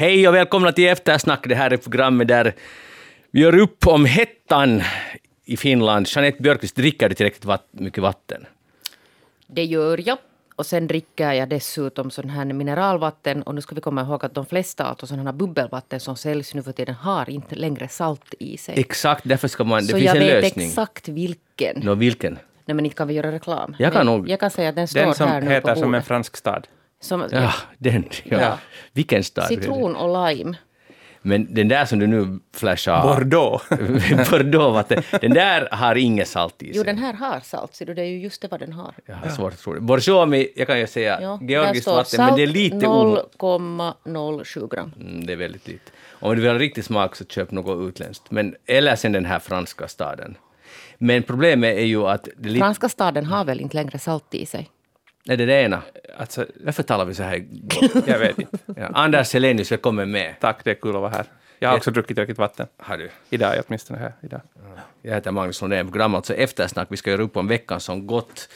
Hej och välkomna till Eftersnack. Det här är programmet där vi gör upp om hettan i Finland. Jeanette Björkqvist, dricker du tillräckligt vatt mycket vatten? Det gör jag. Och sen dricker jag dessutom sån här mineralvatten. Och nu ska vi komma ihåg att de flesta alltså sådana här bubbelvatten som säljs nu för tiden har inte längre salt i sig. Exakt, därför ska man... Det Så finns jag en vet lösning. exakt vilken. Nå, vilken? Nej men inte kan vi göra reklam. Jag kan nog- jag kan säga att den står Den som här nu på heter som en bordet. fransk stad. Som, Ja, den. Ja. Ja. Vilken stad? Citron och lime. Men den där som du nu flashar... Bordeaux. Bordeaux-vatten. Den där har inget salt i sig. Jo, den här har salt. Ser du, det är ju just det vad den har. Jag har svårt att tro det. Borjomi, jag kan ju säga Ja, georgiskt vatten, men det är lite o... 0,07 gram. Mm, det är väldigt lite. Om du vill ha riktig smak så köp något utländskt. Men, eller sen den här franska staden. Men problemet är ju att... Det är lite, Franska staden har väl inte längre salt i sig? Är det det ena? Alltså, Varför talar vi så här jag vet inte. Ja, Anders Helenius, välkommen med. Tack, det är kul att vara här. Jag har också druckit tillräckligt vatten. Har du? Idag, åtminstone här idag. Jag heter Magnus Lundén, program alltså Eftersnack. Vi ska göra upp om veckan som gått.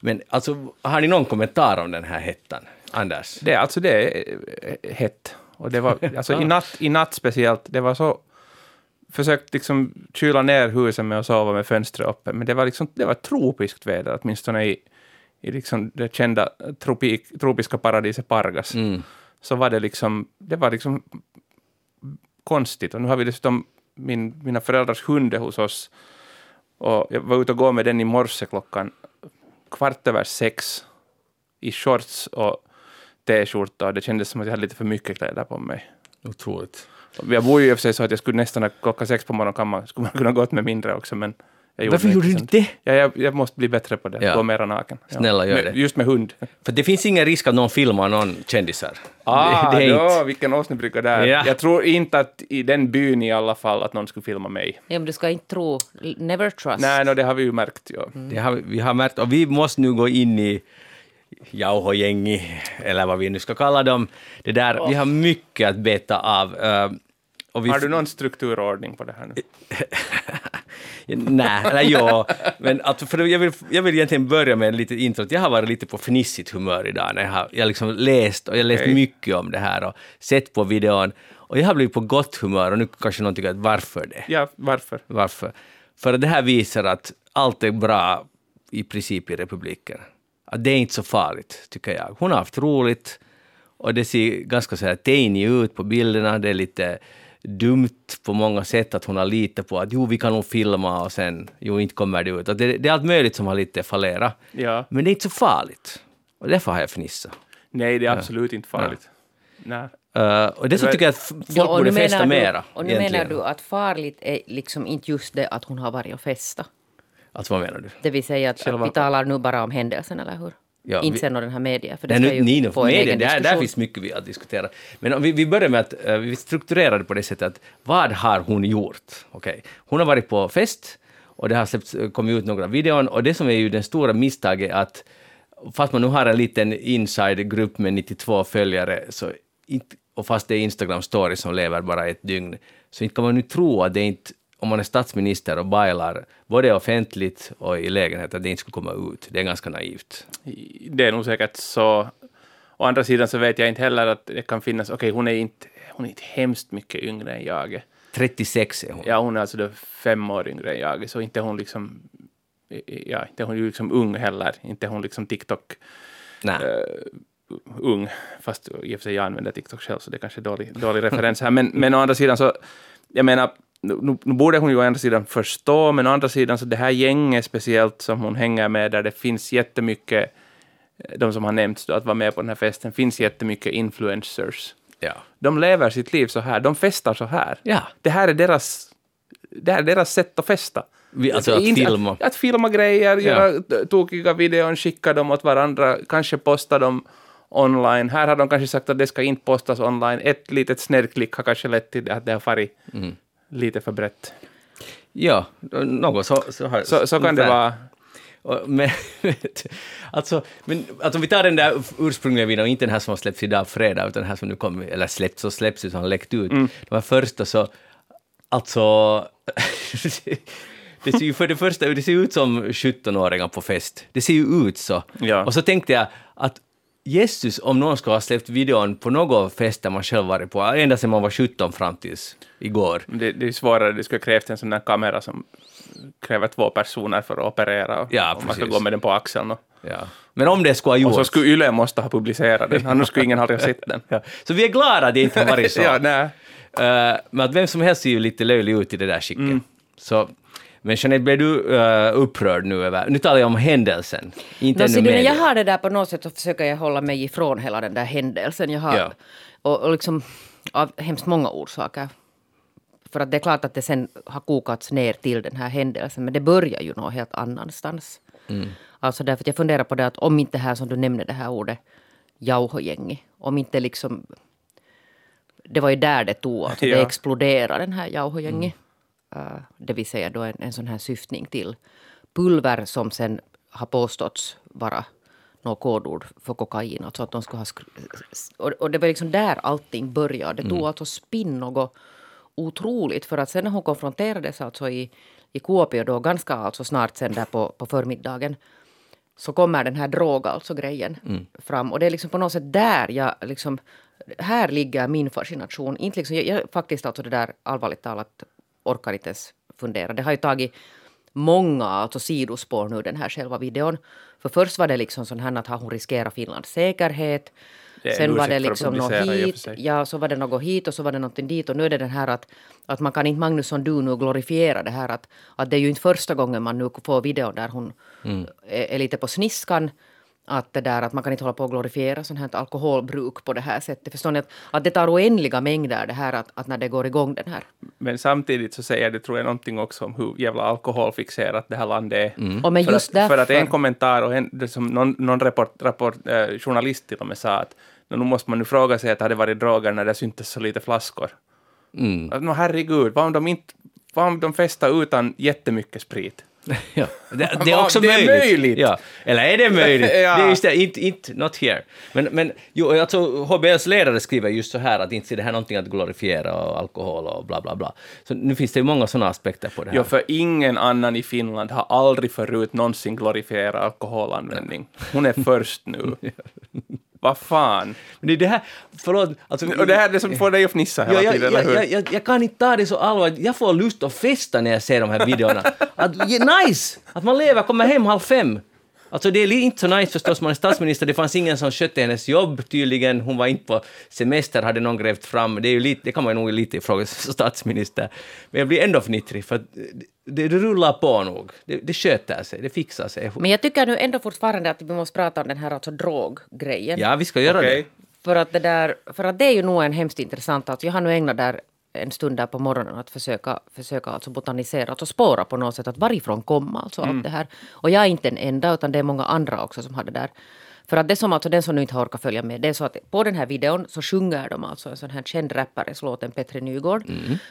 Men alltså, har ni någon kommentar om den här hettan? Anders? Det alltså det är eh, hett. Och det var, alltså i natt, i natt speciellt, det var så... Försökt liksom kyla ner huset med att sova med fönstret uppe, men det var liksom, det var tropiskt väder, åtminstone i, i liksom det kända tropik, tropiska paradiset Pargas. Mm. Så var det liksom, det var liksom konstigt. Och nu har vi dessutom min, mina föräldrars hund hos oss. Och jag var ute och gå med den i morse klockan kvart över sex i shorts och t-skjorta och det kändes som att jag hade lite för mycket kläder på mig. Otroligt. Jag bor ju i och för sig så att jag skulle nästan klockan sex på morgonen kan man, skulle man kunna gått med mindre också, men gjorde Varför gjorde du inte det? Ja, jag, jag måste bli bättre på det, Ja. gå mera naken. Ja. Snälla, gör Med- det. Just med hund. För det finns ingen risk att någon filmar någon kändisar. Ah, det, det är ja, inte... vilken åsnebrygga där. Ja. Jag tror inte att i den byn i alla fall att någon skulle filma mig. Ja, men du ska inte tro. Never trust. Nej, no, det har vi ju märkt. Ja. Det har, vi- vi har märkt, och vi måste nu gå in i jauhogängi, eller vad vi nu ska kalla dem. Det där, Vi har mycket att beta av. eh, Har du någon strukturordning på det här nu? Nej, eller ja. Men att, för jag, vill, jag vill egentligen börja med en litet intro. Jag har varit lite på fnissigt humör idag. När jag har jag liksom läst, och jag läst Okej. mycket om det här och sett på videon. Och jag har blivit på gott humör och nu kanske någon tycker att varför det? Ja, varför? Varför? För det här visar att allt är bra i princip i republiken. Att det är inte så farligt, tycker jag. Hon har haft roligt och det ser ganska så här ut på bilderna. Det är lite dumt på många sätt att hon har litat på att jo, vi kan nog filma och sen jo, inte kommer det ut. Att det, det är allt möjligt som har lite fallerat. Ja. Men det är inte så farligt. Och därför har jag fnissat. Nej, det är absolut inte farligt. Nej. Uh, och det så tycker jag att folk Ja, borde festa du- mera. Och nu egentligen. menar du att farligt är liksom inte just det att hon har varit och festa. Alltså vad menar du? Det vill säga att, Själva- att vi talar nu bara om händelsen, eller hur? Ja, inte sen den här media, för det Nej, ska ju Nino, få en media, egen där, där diskussion. finns mycket vi att diskutera. Men om vi, vi börjar med att uh, vi strukturerar det på det sättet att vad har hon gjort? Okej, Hon har varit på fest och det har släppts, eh, kommit ut några videon och det som är ju den stora misstaget att fast man nu har en liten inside-grupp med 92 följare så inte, och fast det är Instagram stories som lever bara ett dygn så inte kan man nu tro att det inte om man är statsminister och bailar både offentligt och i lägenhet, att det inte skulle komma ut. Det är ganska naivt. Det är nog säkert så. Å andra sidan så vet jag inte heller att det kan finnas, okej hon är inte, hon är inte hemskt mycket yngre än jag. 36 är hon. Ja, hon är alltså fem år yngre än jag, så inte hon liksom, ja, inte hon ju liksom ung heller, inte hon liksom TikTok Nej. eh, ung, fast i och för sig jag använder TikTok själv, så det är kanske är dålig, dålig referens här. Men, men å andra sidan så, jag menar, nu, nu borde hon ju å andra sidan förstå, men å andra sidan så det här gänget speciellt som hon hänger med, där det finns jättemycket, eh, de som har nämnts då, att vara med på den här festen, finns jättemycket influencers. Ja. De lever sitt liv så här, de festar så här. Ja. Det här är deras, det här är deras sätt att festa. Vi, alltså att Inte- filma. Att, att filma grejer, göra t- tokiga videon, skicka dem åt varandra, kanske posta dem online. Här har de kanske sagt att det ska inte postas online. Ett litet snedklick har kanske lett till att det har farit Mm. Lite för brett. Ja, något så, så, har, Så, så kan det vara. Men, alltså, men alltså, om vi tar den där ursprungliga videon, inte den här som har släppts idag fredag, utan den här som nu kom, eller släppts och släpps, utan har läckt ut. Mm. De här första så, alltså, det ser ju för det första det ser ut som 17-åringar på fest. Det ser ju ut så. Ja. Och så tänkte jag att Jesus, om någon ska ha släppt videon på någon fest där man själv varit på, ända sedan man var 17 fram tills igår. Det, det är svårare, det skulle krävt en sån där kamera som kräver två personer för att operera. Och, Ja, och man ska gå med den på axeln. Och, Ja. Men om det skulle ha och gjorts... så skulle Yle måste ha publicerat den, annars skulle ingen ha sett den. ja. Så vi är glada att det inte har varit så. ja, nej. Eh, men att vem som helst ser ju lite löjlig ut i det där skicket. Mm. Så, men Jeanette, blev du eh, upprörd nu över... Nu talar jag om händelsen, inte No, ännu när jag har det där på något sätt så försöker jag hålla mig ifrån hela den där händelsen. Jag har, Ja. och, och liksom av hemskt många orsaker. För att det är klart att det sen har kokats ner till den här händelsen, men det börjar ju någon helt annanstans. Mm. Alltså därför att jag funderar på det att om inte det här som du nämnde det här ordet jauhogängi, om inte liksom det var ju där det tog, alltså Ja. det exploderade den här jauhogängi. Uh, det vill säga då en, en sån här syftning till pulver som sen har påståtts vara något kodord för kokain. Alltså att de skulle ha och, och det var liksom där allting började. Det tog alltså spinn något otroligt. För att sen när hon konfronterades alltså i, i Kuopio då ganska alltså snart sen där på, på förmiddagen så kommer den här drog alltså grejen fram. Och det är liksom på något sätt där jag liksom, här ligger min fascination. Inte liksom, jag, jag faktiskt alltså det där allvarligt talat orkar inte ens fundera. Det har ju tagit många alltså sidospår nu den här själva videon. För först var det liksom sån här att har hon riskerat Finlands säkerhet. Sen var det liksom något hit, ja så var det något hit och så var det någonting dit och nu är det den här att, att man kan inte Magnusson du nu glorifiera det här att, att det är ju inte första gången man nu får video där hon är, är lite på sniskan. Att det där att man kan inte hålla på och glorifiera sånt här alkoholbruk på det här sättet. Förstår ni? Att, att det tar oändliga mängder det här att, att när det går igång den här. Men samtidigt så säger det, tror jag, någonting också om hur jävla alkoholfixerat det här landet är. Och men för, just att, för att därför- en kommentar, och en, det som någon, någon rapport, rapport, eh, journalist till och med sa att "Nå, nu måste man nu fråga sig att det hade varit droger när det syntes så lite flaskor. Mm. Att, nå, herregud, vad om de inte vad om de festar utan jättemycket sprit? Ja, det, det är också det är möjligt. möjligt. Ja. Eller är det möjligt? Ja. Det är just det, inte, inte, not here. Men, men jo, alltså, HBLs ledare skriver just så här att inte är det här någonting att glorifiera och alkohol och bla bla bla. Så nu finns det ju många sådana aspekter på det här. Ja, för ingen annan i Finland har aldrig förut någonsin glorifierat alkoholanvändning. Hon är först nu. Vad fan? Men det är det här, förlåt, alltså, Och det här är det som får dig att fnissa hela Ja, jag, tiden, eller hur? jag, jag, jag, jag kan inte ta det så allvarligt. Jag får lust att festa när jag ser de här videorna. Att, nice! Att man lever, kommer hem halv fem. Alltså det är inte så nice förstås, man är statsminister, det fanns ingen som skötte hennes jobb tydligen, hon var inte på semester, hade någon grävt fram, det, är ju lite, det kan man ju nog lite ifrågasätta statsminister. Men jag blir ändå fnittrig, för att det, det rullar på nog. Det, det sköter sig, det fixar sig. Men jag tycker nu ändå fortfarande att vi måste prata om den här alltså droggrejen. Ja, vi ska göra Okej. För att, det där, för att det är ju nog en hemskt intressant, alltså jag har nu ägnat där en stund där på morgonen att försöka, försöka alltså botanisera, alltså spåra på något sätt att varifrån kommer alltså allt det här. Och jag är inte den enda, utan det är många andra också som har det där. För att det som alltså, den som nu inte har orkat följa med, det är så att på den här videon så sjunger de alltså en sån här känd rappares låten Petri Nygård.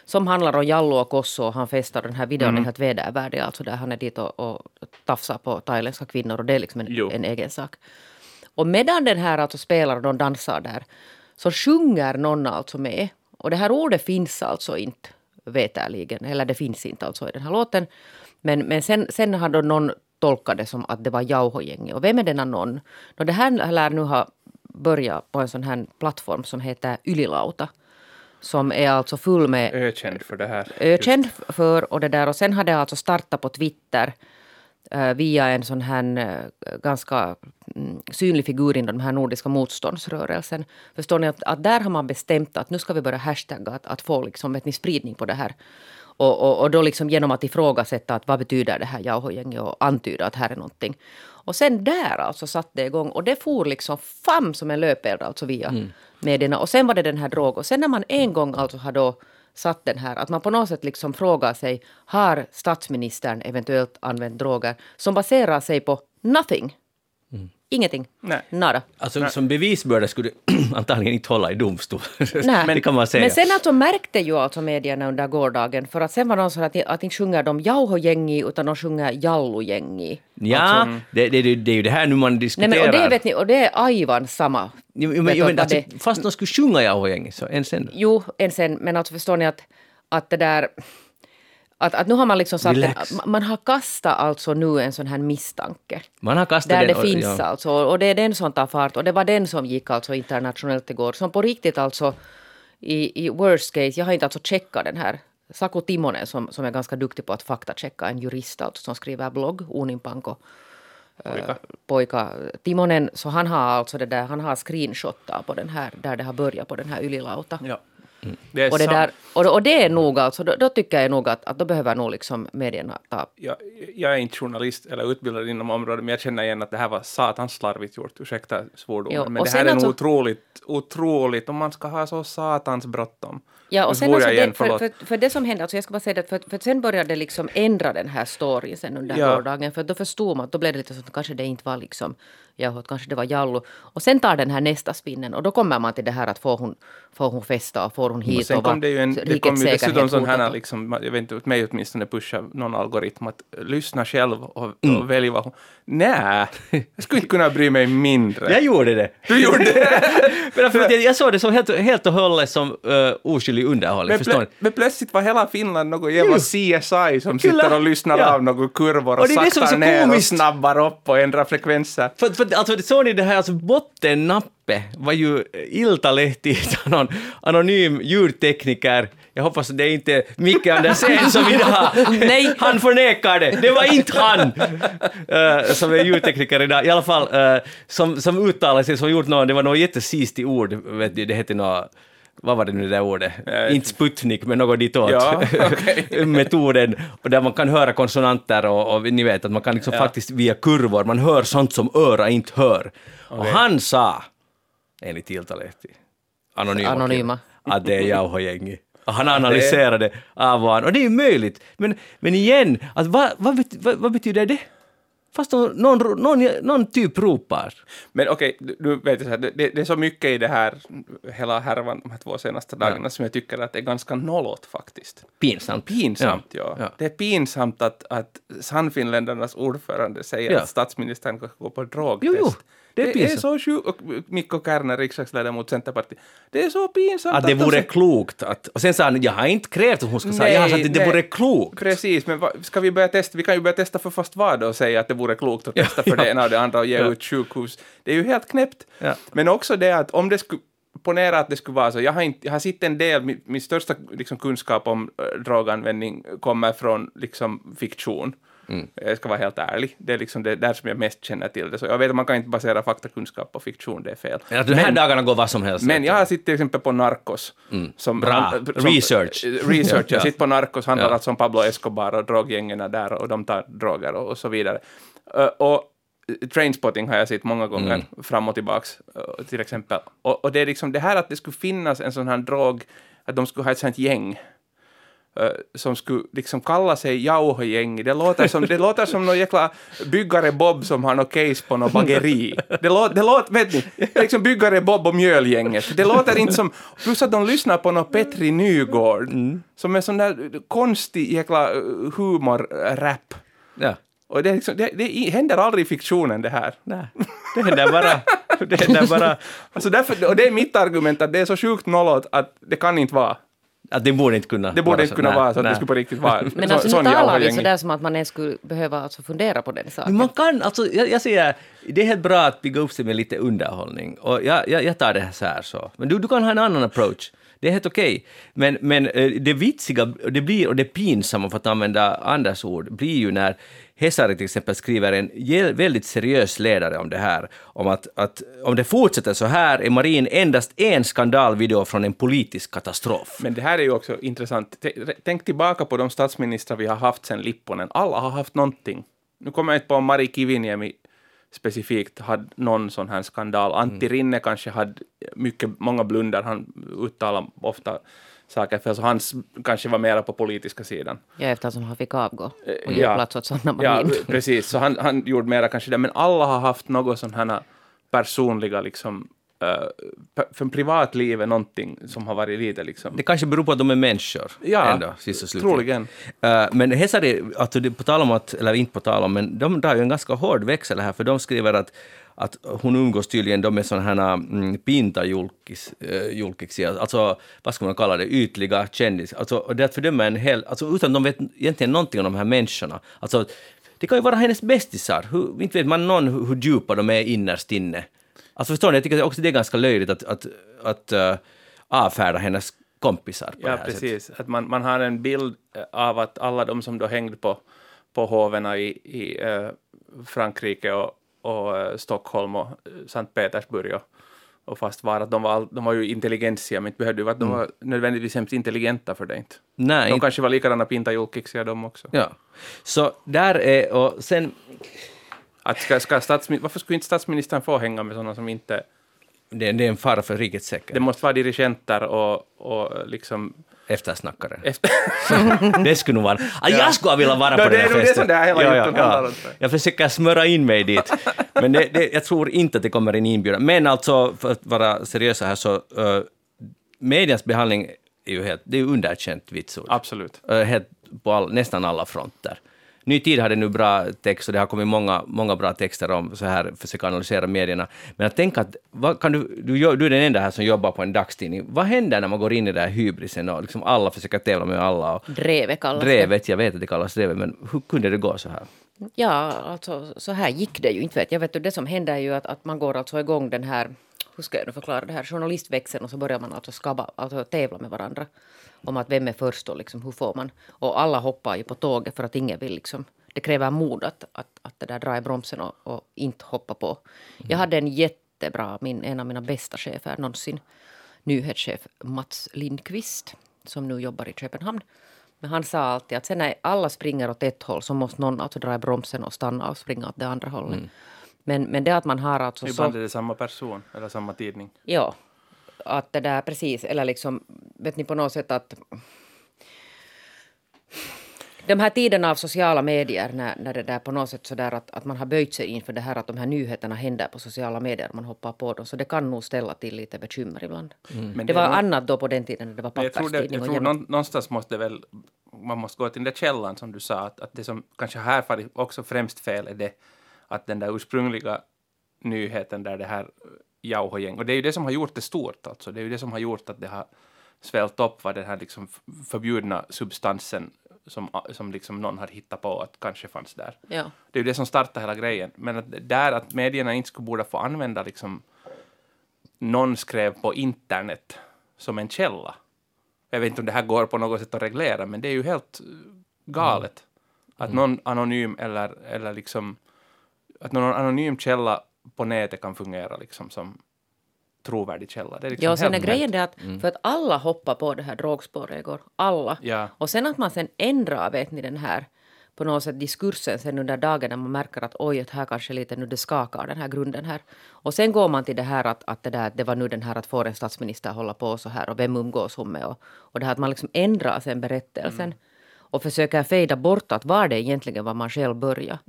Som handlar om Jallo och Kosso och han festar. Den här videon är helt vedervärdig, alltså där han är dit och, och tafsar på thailändska kvinnor och det är liksom Jo. en, en egen sak. Och medan den här alltså spelar och de dansar där så sjunger någon alltså med. Och det här ordet finns alltså inte veterligen, eller det finns inte alltså i den här låten. Men, men sen, sen har då någon tolkat det som att det var Jauhogänget. Och vem är denna någon? No, det här lär nu ha börjat på en sån här plattform som heter Ylilauta. Som är alltså full med Ökänd för det här. ökänd för och det där. Och sen har det alltså startat på Twitter via en sån här eh, ganska mm, synlig figur inom den här nordiska motståndsrörelsen. Förstår ni att, att där har man bestämt att nu ska vi börja hashtagga att, att få liksom, vet ni, spridning på det här. Och, och, och då liksom genom att ifrågasätta att vad betyder det här Jauhogänget och antyda att här är någonting. Och sen där alltså satte det igång och det for liksom fram som en löpeld alltså via medierna. Och sen var det den här drog. Och sen när man en gång alltså har då satt den här, att man på något sätt liksom frågar sig, har statsministern eventuellt använt droger som baserar sig på nothing? Ingenting. Nej. Nada. Alltså som bevisbörda skulle du antagligen inte hålla i domstol. Nej. det kan man säga. Men sen alltså märkte ju alltså medierna under gårdagen, för att sen var någon så att, att inte sjunger de Jauhogängi utan de sjunger Jallogängi. Ja, Alltså, det, det, det, det är ju det här nu man nej diskuterar. men, och det vet ni, och det är aivan samma. Jo, jo, men, jo, men alltså, det- fast de skulle sjunga Jauhogänget så en sen. Jo, en sen, men alltså förstår ni att, att det där... Att, att nu har man liksom sagt, Relax. att man har kastat alltså nu en sån här misstanke. Man har kastat Där den det och- finns ja. alltså. Och det är den som tar fart. Och det var den som gick alltså internationellt igår. Som på riktigt alltså i, i worst case, jag har inte alltså checkat den här. Saku Timonen som, som är ganska duktig på att faktachecka, en jurist alltså, som skriver blogg, Uninpanko Pojka. pojka Timonen, så han har alltså det där, han har screenshotat på den här, där det har börjat på den här Ylilauta. Ja. Det är Och det, där, och, och det är nog alltså, då, då tycker jag nog att, att då behöver nog liksom medierna ta jag, jag är inte journalist eller utbildad inom området, men jag känner igen att det här var satans slarvigt gjort, ursäkta svordomen. Jo, men det här är alltså- nog otroligt, otroligt, om man ska ha så satans bråttom. Ja, och sen alltså igen, det, för, för, för det som hände, alltså jag ska bara säga det, för, för sen började det liksom ändra den här storyn sen under Ja. gårdagen. För då förstod man, då blev det lite så att kanske det inte var liksom Jauhot, kanske det var Jallu. Och sen tar den här nästa spinnen och då kommer man till det här att får hon, får hon festa och får hon hit Och sen och kom det ju, en, det kom ju dessutom sån här, liksom, jag vet inte, åt mig åtminstone pusha någon algoritm att lyssna själv och, Mm. och välja vad hon... Nej, jag skulle inte kunna bry mig mindre. Jag gjorde det. Du gjorde det! Men för att jag, jag såg det som helt, helt och hållet som uh, oskyldig underhållning, Men, förstår plö, ni? men plötsligt var hela Finland något jävla Jo. CSI som Kyllä. sitter och lyssnar Ja. av några kurvor och, Och det är det som är saktar så ner och komiskt. snabbar upp och ändrar frekvenser. För, för, alltså, såg ni det här, alltså bottennappe var ju Iltalehti, någon anonym ljudtekniker. Jag hoppas att det är inte Micke Andersén som vill ha. Nej. Han förnekar det. Det var inte han eh, som är ljudtekniker idag. I alla fall, eh, som, som uttalade sig, som gjort något, det var något jättesistigt ord, vet du, det hette något vad var det nu det där ordet? Inte Sputnik, men något ditåt. Ja, okej. Metoden, och där man kan höra konsonanter och, och ni vet att man kan liksom faktiskt via kurvor, man hör sånt som öra inte hör. Och han sa, enligt Iltalehti, anonyma, Anonyma. killen, att det är Jauho-gängi. Och han analyserade av vad han, och det är ju möjligt. Men, men igen, att vad, vad, vad betyder det? Fast någon, någon, någon, typ ropar. Men okej, du- du vet, så här, det, det är så mycket i det här, hela härvan de här två senaste dagarna som jag tycker att det är ganska nollåt faktiskt. Pinsamt. Pinsamt, ja. Ja. Det är pinsamt att, att Sannfinländarnas ordförande säger Ja. att statsministern ska gå på drogtest. Jo, jo, det är det är pinsamt. så sjukt. Och Mikko Kärner, riksdagsledamot Centerpartiet. Det är så pinsamt Att det de vore säger- klokt att... Och sen sa han, jag har inte krävt att hon ska säga, jag har sagt att det nej. vore klokt. Precis, men vad, ska vi börja testa? Vi kan ju börja testa för fast vad och säga att det vore klokt att testa för ja. det ena och det andra och ge Ja. ut sjukhus. Det är ju helt knäppt. Ja. Men också det att om det skulle Ponera att det skulle vara så. Jag har, inte, jag har sett en del, min, min största liksom, kunskap om äh, droganvändning kommer från liksom, fiktion. Mm. Jag ska vara helt ärlig. Det är liksom det där som jag mest känner till det. Så jag vet att man kan inte basera faktakunskap på fiktion, det är fel. Men att de här dagarna går vad som helst. Men jag har sett till exempel på Narcos. Som, Bra. han- Research. Research. Jag Ja. har sett på Narcos, handlar Ja. alltså om Pablo Escobar och droggängerna där och de tar droger och, och så vidare. Uh, och Trainspotting har jag sett många gånger, Mm. fram och tillbaks uh, till exempel. Och, och det är liksom det här att det skulle finnas en sån här drog, att de skulle ha ett sånt gäng som skulle liksom kalla sig Jauho-gäng. Det låter som, det låter som någon jäkla byggare Bob som har något case på något bageri. Det låter, det låter, vet ni, liksom byggare Bob och mjölgänget. Det låter inte som, plus att de lyssnar på något Petri Nygård, som är sån där konstig jäkla humor-rap. Ja. Och det, liksom, det, det händer aldrig i fiktionen det här. Nej, det händer bara... Det händer bara... Alltså därför, och det är mitt argument att det är så sjukt nollåt att det kan inte vara. Att det borde inte kunna Det borde vara inte kunna Nej, vara så att det skulle på riktigt vara en Men så- alltså nu talar vi Jauho-gäng. sådär som att man ens skulle behöva alltså fundera på den saken. Men man kan, alltså, jag, jag säger, det är helt bra att bygga upp sig med lite underhållning. Och jag, jag, jag tar det här så här så. Men du, du kan ha en annan approach. Det är helt okej. Men, men eh, det vitsiga det blir, och det pinsamma, för att använda Anders ord, blir ju när Hesari till exempel skriver en väldigt seriös ledare om det här, om att, att om det fortsätter så här är Marin endast en skandalvideo från en politisk katastrof. Men det här är ju också intressant. Tänk tillbaka på de statsministrar vi har haft sedan Lipponen. Alla har haft någonting. Nu kommer jag inte på om Mari Kiviniemi specifikt hade någon sån här skandal. Antti Mm. Rinne kanske hade mycket, många blundar. Han uttalar ofta saker fel, så hans kanske var mera på politiska sidan. Ja, eftersom han fick avgå och Eh, ge ja. plats åt Sanna Ja, Marin. precis. Så han, han gjorde mera kanske det. Men alla har haft något här personliga liksom uh, för privatlivet någonting som har varit lite liksom Det kanske beror på att de är människor. Ja, ändå, sist och slutligen. troligen. Eh, men Hesari, alltså det, på tal om att, eller inte på tal om, men de drar ju en ganska hård växel här, för de skriver att, att hon umgås tydligen då med sådana här mm, pinta-julkiksia, alltså vad ska man kalla det, ytliga kändisar. Alltså, det är att fördöma en hel, alltså utan de vet egentligen någonting om de här människorna. Alltså, det kan ju vara hennes bästisar, hur, inte vet man någon hur, hur djupa de är innerst inne. Alltså förstår ni, jag tycker också det är ganska löjligt att, att, att uh, avfärda hennes kompisar på Ja, det här precis. sättet. Att man, man har en bild eh, av att alla de som då hängde på, på hoverna i, i eh, Frankrike och, och eh, Stockholm och eh, Sankt Petersburg och, och fast var att de var, all, de var ju intelligentsia, men inte behövde ju vara att de var nödvändigtvis hemskt intelligenta för det inte. Nej, De inte- kanske var likadana pintajulkixiga de också. ja. Så där är, och sen, Att ska, ska varför skulle inte statsministern få hänga med sådana som inte... det, det är en fara för rikets säkerhet. Det måste vara dirigenter och, och liksom... Eftersnackare. Efter, Det skulle nog vara... Ah, jag skulle vilja vara No, på det den är här nog det festen. som det här hela ja, ja, ja. jag. Försöker smöra in mig dit. Men det, det, jag tror inte att det kommer en inbjudan. Men alltså, för att vara seriösa här så... Uh, medias behandling är ju helt... Det är underkänt vitsord. absolut. Eh, helt på all, nästan alla fronter. Ny Tid hade nu bra text och det har kommit många, många bra texter om så här, försöka analysera medierna. Men jag tänker att, vad kan du, du, du är den enda här som jobbar på en dagstidning. Vad händer när man går in i den här hybrisen och liksom alla försöker tävla med alla? Och Drevet kallas det. drevet, jag vet att det kallas drevet, men hur kunde det gå så här? Ja, alltså så här gick det ju inte. Vet jag. vet det som händer är ju att, att man går alltså igång den här, hur ska jag nu förklara det här, journalistväxeln och så börjar man alltså skabba, alltså tävla med varandra om att vem är först och liksom, hur får man. Och alla hoppar ju på tåget för att ingen vill liksom, det kräver mod att, att, att det där dra i bromsen och, och inte hoppa på. Jag hade en jättebra, min, en av mina bästa chefer någonsin, nyhetschef Mats Lindqvist som nu jobbar i Köpenhamn. Men han sa alltid att sen när alla springer åt ett håll så måste någon alltså dra i bromsen och stanna och springa åt det andra hållet. Men, men det att man har alltså Ibland så... är det samma person eller samma tidning. Ja, att det där precis, eller liksom, vet ni på något sätt att de här tiderna av sociala medier, när, när det där på något sätt sådär att, att man har böjt sig inför det här att de här nyheterna händer på sociala medier, man hoppar på dem, så det kan nog ställa till lite bekymmer ibland. Men Det var annat då på den tiden när det var Men jag tror, det, papperstidning jag tror någon, någonstans måste väl, man måste gå till den där källan som du sa, att, att det som kanske här också främst fel är det att den där ursprungliga nyheten där det här Jauho-gäng, och det är ju det som har gjort det stort alltså, det är ju det som har gjort att det har svällt upp vad den här liksom förbjudna substansen som, som liksom någon har hittat på att kanske fanns där. Ja. Det är ju det som startar hela grejen. Men att där att medierna inte skulle borde få använda liksom någon skrev på internet som en källa. Jag vet inte om det här går på något sätt att reglera, men det är ju helt eh, galet. Att någon anonym eller, eller liksom att någon anonym källa på nätet kan fungera liksom som trovärdig källa. Det liksom Ja, och sen är grejen det att, för att alla hoppar på det här drogspåret igår. Alla. Ja. Och sen att man sen ändrar, vet ni, den här på något sätt diskursen sen under dagen när man märker att oj, att här kanske lite nu det skakar den här grunden här. Och sen går man till det här att, att det, där, det var nu den här att får en statsminister hålla på så här och vem umgås hon med och, och det här att man liksom ändrar sen berättelsen och försöker fejda bort att var det egentligen var man själv började.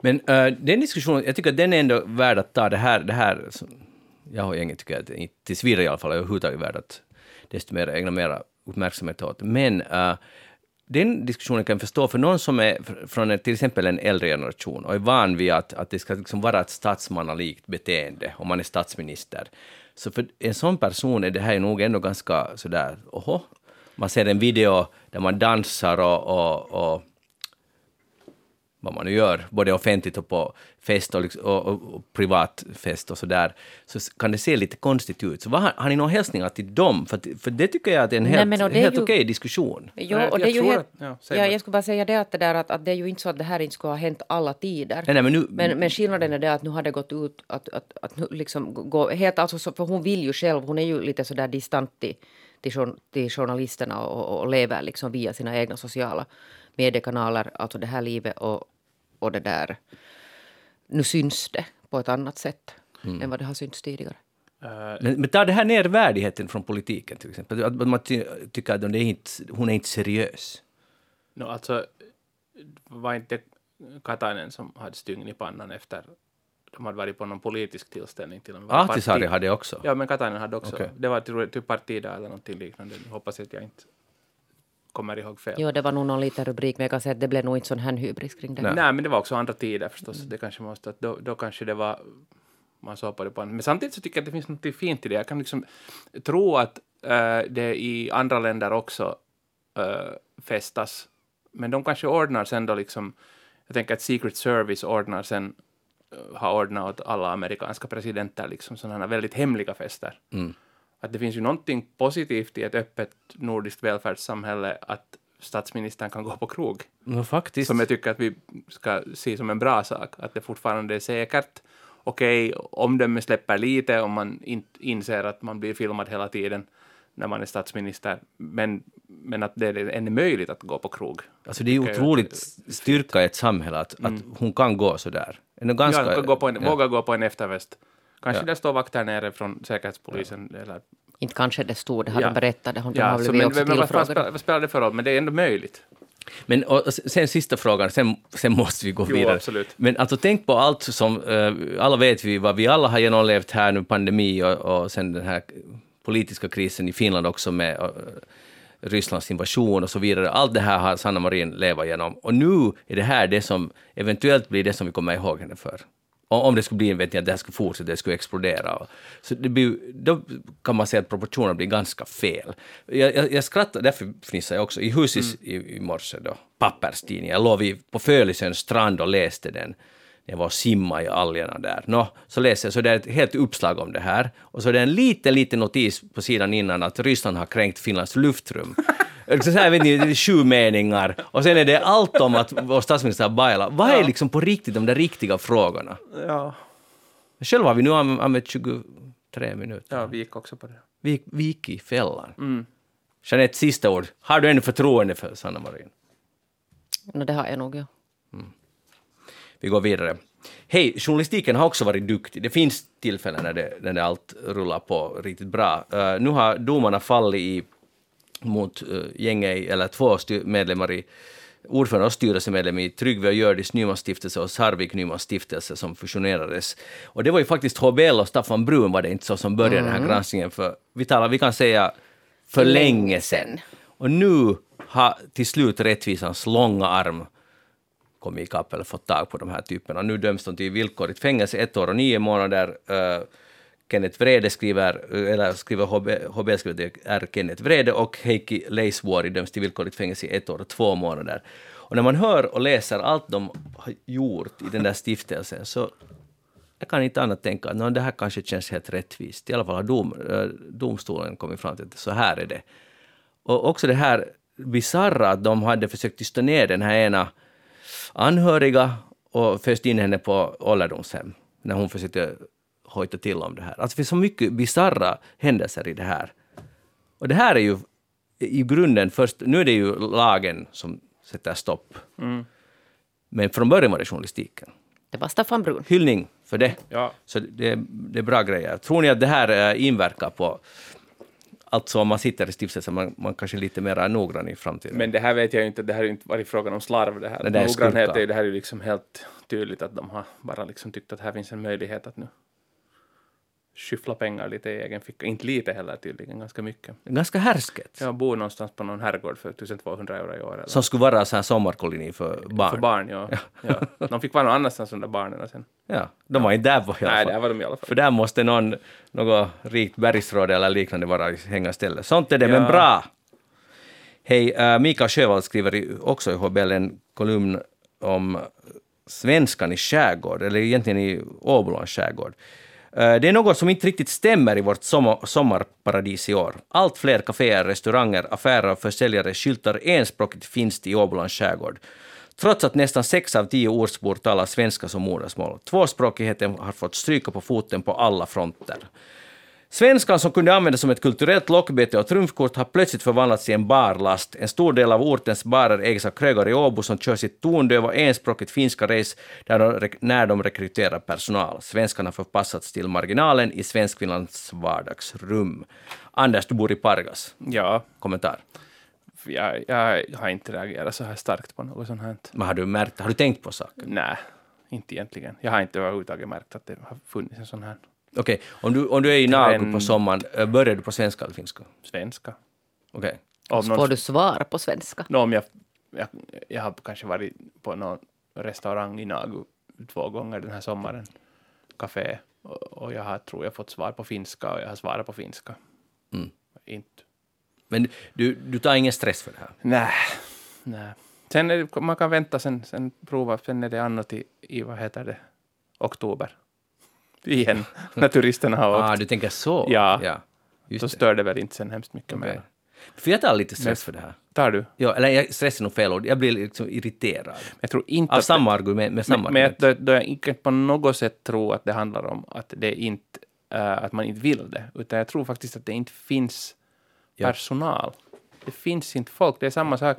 Men äh, uh, den diskussionen, jag tycker att den är ändå värd att ta. Det här, det här som jag och gänget tycker att inte tills vidare i alla fall är överhuvudtaget värd att desto mer ägna mera uppmärksamhet åt. Men uh, den diskussionen kan jag förstå för någon som är från en, till exempel en äldre generation och är van vid att, att det ska liksom vara ett statsmannalikt beteende om man är statsminister. Så för en sån person är det här nog ändå ganska sådär, oho, man ser en video där man dansar och, och, och vad man nu gör, både offentligt och på fest och, liksom, och, och, och privat fest och sådär, så kan det se lite konstigt ut. Så vad, har, har ni några hälsningar till dem? För, för det tycker jag att är en Nej, helt, är helt ju- okej diskussion. Jo, Nej, och det jag är ju att- ja, jag skulle bara säga det att, det där att, att det är ju inte så att det här inte skulle ha hänt alla tider. Nej, nej, men nu, Men, men skillnaden är det att nu har det gått ut att, att, att nu liksom gå helt, alltså så, för hon vill ju själv, hon är ju lite sådär distant till, till journalisterna och, och lever liksom via sina egna sociala mediekanaler, alltså det här livet och, och det där. Nu syns det på ett annat sätt än vad det har synts tidigare. Eh, men, men tar det här ner värdigheten från politiken till exempel? Att man ty, tycker att det är inte, hon är inte seriös. No, alltså, var inte Katainen som hade stygn i pannan efter de hade varit på någon politisk tillställning till och med. Ahtisaari hade också. Ja, men Katainen hade också. Okej. Det var typ partidag eller någonting liknande. Hoppas att jag inte kommer ihåg fel. Jo, det var nog någon liten rubrik, men jag kan säga att det blev nog inte sån här hybris kring det. Nej. men det var också andra tider förstås. Det kanske måste, att då, då kanske det var, man såg på det på en, Men samtidigt så tycker jag att det finns något fint i det. Jag kan liksom tro att eh, det i andra länder också eh, festas, men de kanske ordnar sen då liksom, jag tänker att Secret Service ordnar sen, eh, har ordnat åt alla amerikanska presidenter liksom sådana väldigt hemliga fester. Att det finns ju någonting positivt i ett öppet nordiskt välfärdssamhälle att statsministern kan gå på krog. No, faktiskt. Som jag tycker att vi ska se som en bra sak. Att det fortfarande är säkert. Okej, omdöme släpper lite om man inte inser att man blir filmad hela tiden när man är statsminister. Men, men att det är ännu möjligt att gå på krog. Alltså det är otroligt styrka i ett samhälle att, att hon kan gå så där. Ganska, ja, gå på en, ja. Våga gå på en efterfest. Kanske Ja. det står vakter nere från Säkerhetspolisen. Eller, Inte kanske det stod, det har Ja. de berättat. De ja, har så, blivit men, också men vad, spelar, vad spelar det för roll? Men det är ändå möjligt. Men och, sen sista frågan, sen, sen måste vi gå Jo, vidare. absolut. Men alltså tänk på allt som, eh, alla vet vi vad vi alla har genomlevt här nu, pandemi och, och sen den här politiska krisen i Finland också med eh, Rysslands invasion och så vidare. Allt det här har Sanna Marin levat igenom. Och nu är det här det som eventuellt blir det som vi kommer ihåg henne för. Om det skulle bli, vet ni, att det här skulle fortsätta, det skulle explodera. Så det blir, då kan man säga att proportionerna blir ganska fel. Jag, jag, jag skrattar, därför fnissade jag också. I Husis i, i morse då, papperstidningen, jag låg vid, på Följesöns strand och läste den. Jag var och simma i algerna där. Nå, så läser jag, så det är ett helt uppslag om det här. Och så är det en liten, liten notis på sidan innan att Ryssland har kränkt Finlands luftrum. Så här, vet ni, det är sju meningar. Och sen är det allt om att vår statsminister har bailat. Vad är liksom på riktigt de där riktiga frågorna? Ja, Själv har vi nu anv- använt 23 minuter. ja vi gick också på det. Vi, vi gick i fällan. Jeanette, sista ord. Har du ännu förtroende för Sanna Marin? No, det har jag nog, ja. Vi går vidare. Hej, journalistiken har också varit duktig. Det finns tillfällen när det, när det allt rullar på riktigt bra. Eh, nu har domarna fallit i, mot uh, gänget, eller två medlemmar i ordförande och styrelsemedlem i Tryggve och Hjördis Nymans stiftelse och Sarvik Nymans stiftelse som fusionerades. Och det var ju faktiskt HBL och Staffan Brun var det inte så som började den här granskningen för, vi talar, vi kan säga för länge sedan. Och nu har till slut rättvisans långa arm kommit ikapp eller fått tag på de här typerna. Nu döms de till villkorligt fängelse, ett år och nio månader. Uh, Kenneth Vrede skriver, eller skriver HB, HB skriver det är Kenneth Vrede och Heikki Leisvuori döms till villkorligt fängelse i ett år och två månader. Och när man hör och läser allt de har gjort i den där stiftelsen så jag kan inte annat tänka att det här kanske känns helt rättvist. I alla fall har dom, eh, domstolen kommit fram till att så här är det. Och också det här bisarra att de hade försökt tysta ner den här ena anhöriga och föst in henne på ålderdomshem när hon försökte hojta till om det här. Alltså det finns så mycket bisarra händelser i det här. Och det här är ju i grunden först, nu är det ju lagen som sätter stopp. Men från början var det journalistiken. Det var Staffan Brun. Hyllning för det. Ja. Så det, det är bra grejer. Tror ni att det här eh, inverkar på, alltså om man sitter i stiftelsen, man, man kanske är lite mer noggrann i framtiden? Men det här vet jag ju inte, det här har ju inte varit frågan om slarv det här. Det är Noggrannhet är ju det här är ju liksom helt tydligt att de har bara liksom tyckt att här finns en möjlighet att nu skyffla pengar lite i egen ficka. Inte lite heller tydligen, ganska mycket. Ganska härsket. Jag bor någonstans på någon herrgård för 1200 euro i år. Eller? Som skulle vara så här sommarkoloni för barn. För barn, ja. ja. De fick vara någon annanstans under barnen sen. Ja, de var inte där på i alla Nej, fall. där var de i alla fall. För där måste någon, något rikt bergsråd eller liknande vara hänga stället. Sånt är det, Ja. men bra! Hej, uh, Mikael Sjövall skriver också i HBL en kolumn om svenskan i skärgård, eller egentligen i Åbolands skärgård. Eh, det är något som inte riktigt stämmer i vårt sommarparadis i år. Allt fler kaféer, restauranger, affärer och försäljare skyltar enspråkigt finskt i Åbolands skärgård. Trots att nästan sex av tio ortsbor talar svenska som modersmål. Tvåspråkigheten har fått stryka på foten på alla fronter. Svenskan som kunde användas som ett kulturellt lockbete och trumfkort har plötsligt förvandlats till en barlast. En stor del av ortens barer ägs av krögare i Åbo som kör sitt tondöva enspråkigt finska race där de, när de rekryterar personal. Svenskarna har förpassats till marginalen i Svenskfinlands vardagsrum. Anders, du bor i Pargas. Ja, Kommentar. jag, jag har inte reagerat så här starkt på något sånt här. Men har du märkt, har du tänkt på saken? Nej, inte egentligen. Jag har inte överhuvudtaget märkt att det har funnits en sån här Okej, om, du, om du är i Nagu på sommaren, eh, börjar du på svenska eller finska? svenska. Okej. Om Så någon- får du svar på svenska. Nå, om jag, jag, jag har kanske varit på någon restaurang i Nagu två gånger den här sommaren, café, och, och jag har, tror jag, fått svar på finska och jag har svarat på finska. Mm. Inte. Men du, du tar ingen stress för det här? Nej, nej. Sen är det, man kan vänta, sen, sen prova, sen är det annat i, i vad heter det, oktober. Igen, när turisterna har åkt. Ah, du tänker så? Ja. ja. Just Så stör det väl inte sen hemskt mycket Okej. mer. För jag tar lite stress för det här. Tar du? Ja, eller jag, stress är nog fel ord. Jag blir liksom irriterad. Jag tror inte Av samma argument, med samma men, men argument. jag, då, då jag inte på något sätt tror att det handlar om att, det inte, äh, att man inte vill det, utan jag tror faktiskt att det inte finns Ja. personal. Det finns inte folk. Det är samma sak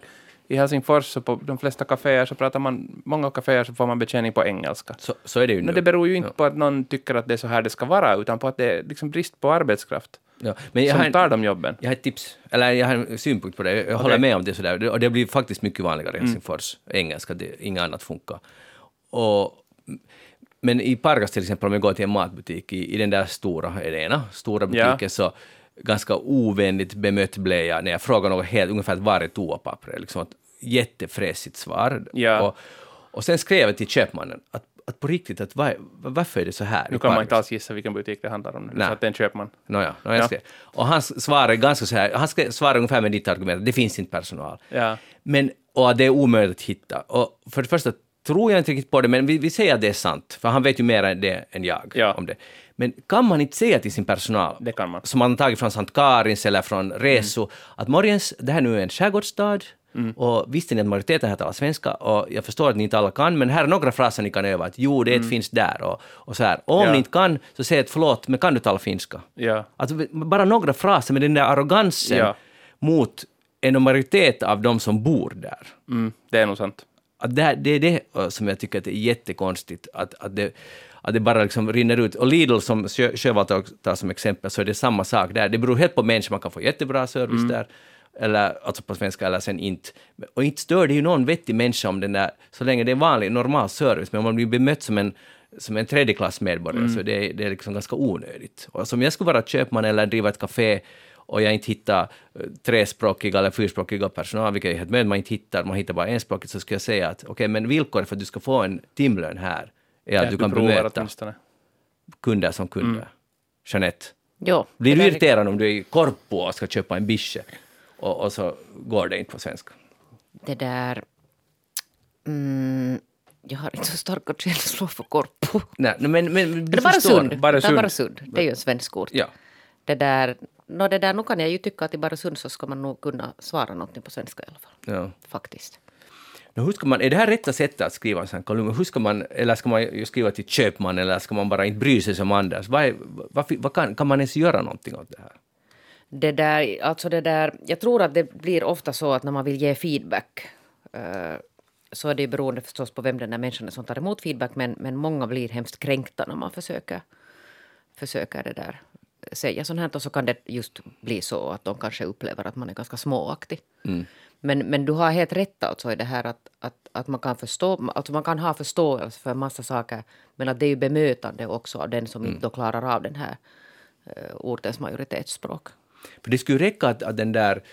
i Helsingfors och på de flesta kaféer så pratar man, många kaféer så får man betjäning på engelska. Så, så är det ju nu. Men det beror ju inte Ja. på att någon tycker att det är så här det ska vara, utan på att det är liksom brist på arbetskraft Ja. Men jag som har, tar de jobben. jag har ett tips, eller jag har en synpunkt på det. Jag håller med om det sådär. Det- Och det blir faktiskt mycket vanligare i Helsingfors. Engelska, det, inget annat funkar. Och, men i Pargas till exempel, om jag går till en matbutik, i, i den där stora, är det ena, stora Ja. butiken, så ganska ovänligt bemött blev jag när jag frågade något helt ungefär var är toapappret? Liksom ett jättefräsigt svar. Ja. Och, och sen skrev jag till köpmannen att, att på riktigt, att var, varför är det så här? Nu kan man inte alls gissa vilken butik det handlar om. Nej. Så att det är en köpman. Nåja, no, Ja. skrev. Och han svarade ganska så här, han skrev, svarade ungefär med ditt argument, det finns inte personal. Ja. Men, och det är omöjligt att hitta. Och för det första tror jag inte riktigt på det, men vi, vi säger att det är sant, för han vet ju mer än det än jag Ja. om det. Men kan man inte säga till sin personal, Det kan man. som man har tagit från Sankt Karins eller från Reso, Mm. att morgens, det här nu är en skärgårdsstad, och visste ni att majoriteten här talar svenska, och jag förstår att ni inte alla kan, men här är några fraser ni kan öva, att jo, det finns där, och, och så här. Och om Mm. Ja. ni inte kan, så säg ett förlåt, men kan du tala finska? Ja. Alltså, bara några fraser med den där arrogansen Ja. mot en majoritet av de som bor där. Mm, det är nog sant. Att det, det är det uh, som jag tycker att det är jättekonstigt, att, att, det, att det bara liksom rinner ut. Och Lidl som Sjö- Sjövall tar, som exempel, så är det samma sak där. Det beror helt på människor, man kan få jättebra service Mm. där, eller alltså på svenska, eller sen inte. Och inte stör det ju någon vettig människa om den där, så länge det är vanlig, normal service, men om man blir bemött som en som en tredjeklassmedborgare, Mm. så det är, det är liksom ganska onödigt. Och som jag skulle vara köpman eller driva ett café och jag inte hittar eh, trespråkiga eller fyrspråkiga personal, vilket är helt möjligt, man inte hittar, man hittar bara enspråkigt, så skulle jag säga att okej, men villkoret för att du ska få en timlön här är att Ja, du kan bemöta åtminstone. kunder som kunder. Mm. Jeanette, Jo, blir det du irriterad om du är i Korpo och ska köpa en bische och, och så går det inte på svenska? Det där... Mm, jag har inte så starka känslor för Korpo. Nej, men, men, men du Det är bara sund. Det är Barösund. bara sund. Det är ju en svensk ort. Ja. Det där, no, det där, nu kan jag ju tycka att i Barösund så ska man nog kunna svara någonting på svenska i alla fall. Ja. Faktiskt. No, hur ska man, är det här rätta sättet att skriva en sån kolumn? Hur ska man, eller ska man skriva till köpman eller ska man bara inte bry sig som Anders? Vad, är, vad, vad kan, kan man ens göra någonting åt det här? Det där, alltså det där, jag tror att det blir ofta så att när man vill ge feedback eh, så är det beroende förstås på vem den där människan är som tar emot feedback men, men många blir hemskt kränkta när man försöker, försöker det där säga sånt här och så kan det just bli så att de kanske upplever att man är ganska småaktig. Men, men du har helt rätt alltså i det här att, att, att man kan förstå, alltså man kan ha förståelse för en massa saker men att det är ju bemötande också av den som inte då klarar av den här uh, ortens majoritetsspråk. För det skulle ju räcka att, att den där...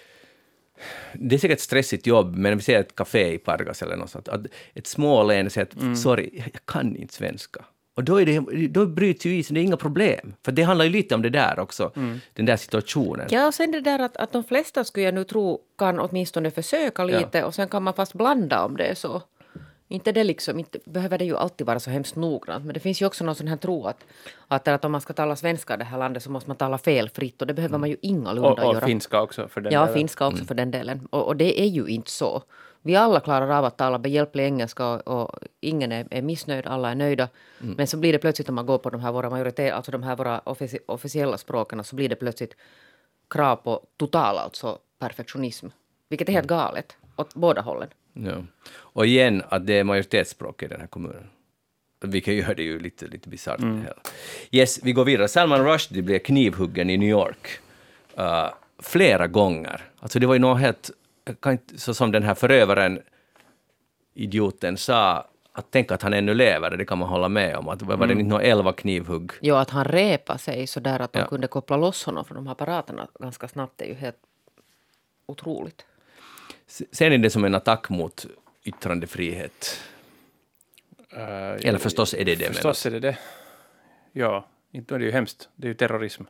Det är säkert ett stressigt jobb, men vi säger ett café i Pargas eller något sånt, att ett smålän säger att sorry, jag kan inte svenska. Och då, är det, då bryts ju isen, det är inga problem. För det handlar ju lite om det där också, den där situationen. Ja, och sen det där att, att de flesta skulle jag nu tro kan åtminstone försöka lite och sen kan man fast blanda om det är så. Inte det liksom, inte behöver det ju alltid vara så hemskt noggrant, men det finns ju också någon sån här tro att, att, att om man ska tala svenska i det här landet så måste man tala felfritt och det behöver man ju ingalunda Och, och göra. finska också för den Ja, delen. finska också för den delen. Och, och det är ju inte så. Vi alla klarar av att tala behjälplig engelska och, och ingen är, är missnöjd, alla är nöjda. Men så blir det plötsligt om man går på de här våra majoritet, alltså de här våra offici officiella språken så blir det plötsligt krav på total alltså perfektionism. Vilket är helt galet åt båda hållen. Ja. Och igen, att det är majoritetsspråk i den här kommunen. Vilket gör det ju lite, lite bisarrt. hela. Yes, vi går vidare. Salman Rushdie blev knivhuggen i New York uh, flera gånger. Alltså det var ju något helt... Kan så som den här förövaren, idioten, sa att tänka att han ännu lever, det kan man hålla med om. Att var det inte några elva knivhugg? Jo, att han repade sig så där att de Ja. kunde koppla loss honom från de här apparaterna ganska snabbt är ju helt otroligt. Ser ni det som en attack mot yttrandefrihet? Uh, Eller förstås är det det. Förstås är det det. Ja, inte är det ju hemskt. Det är ju terrorism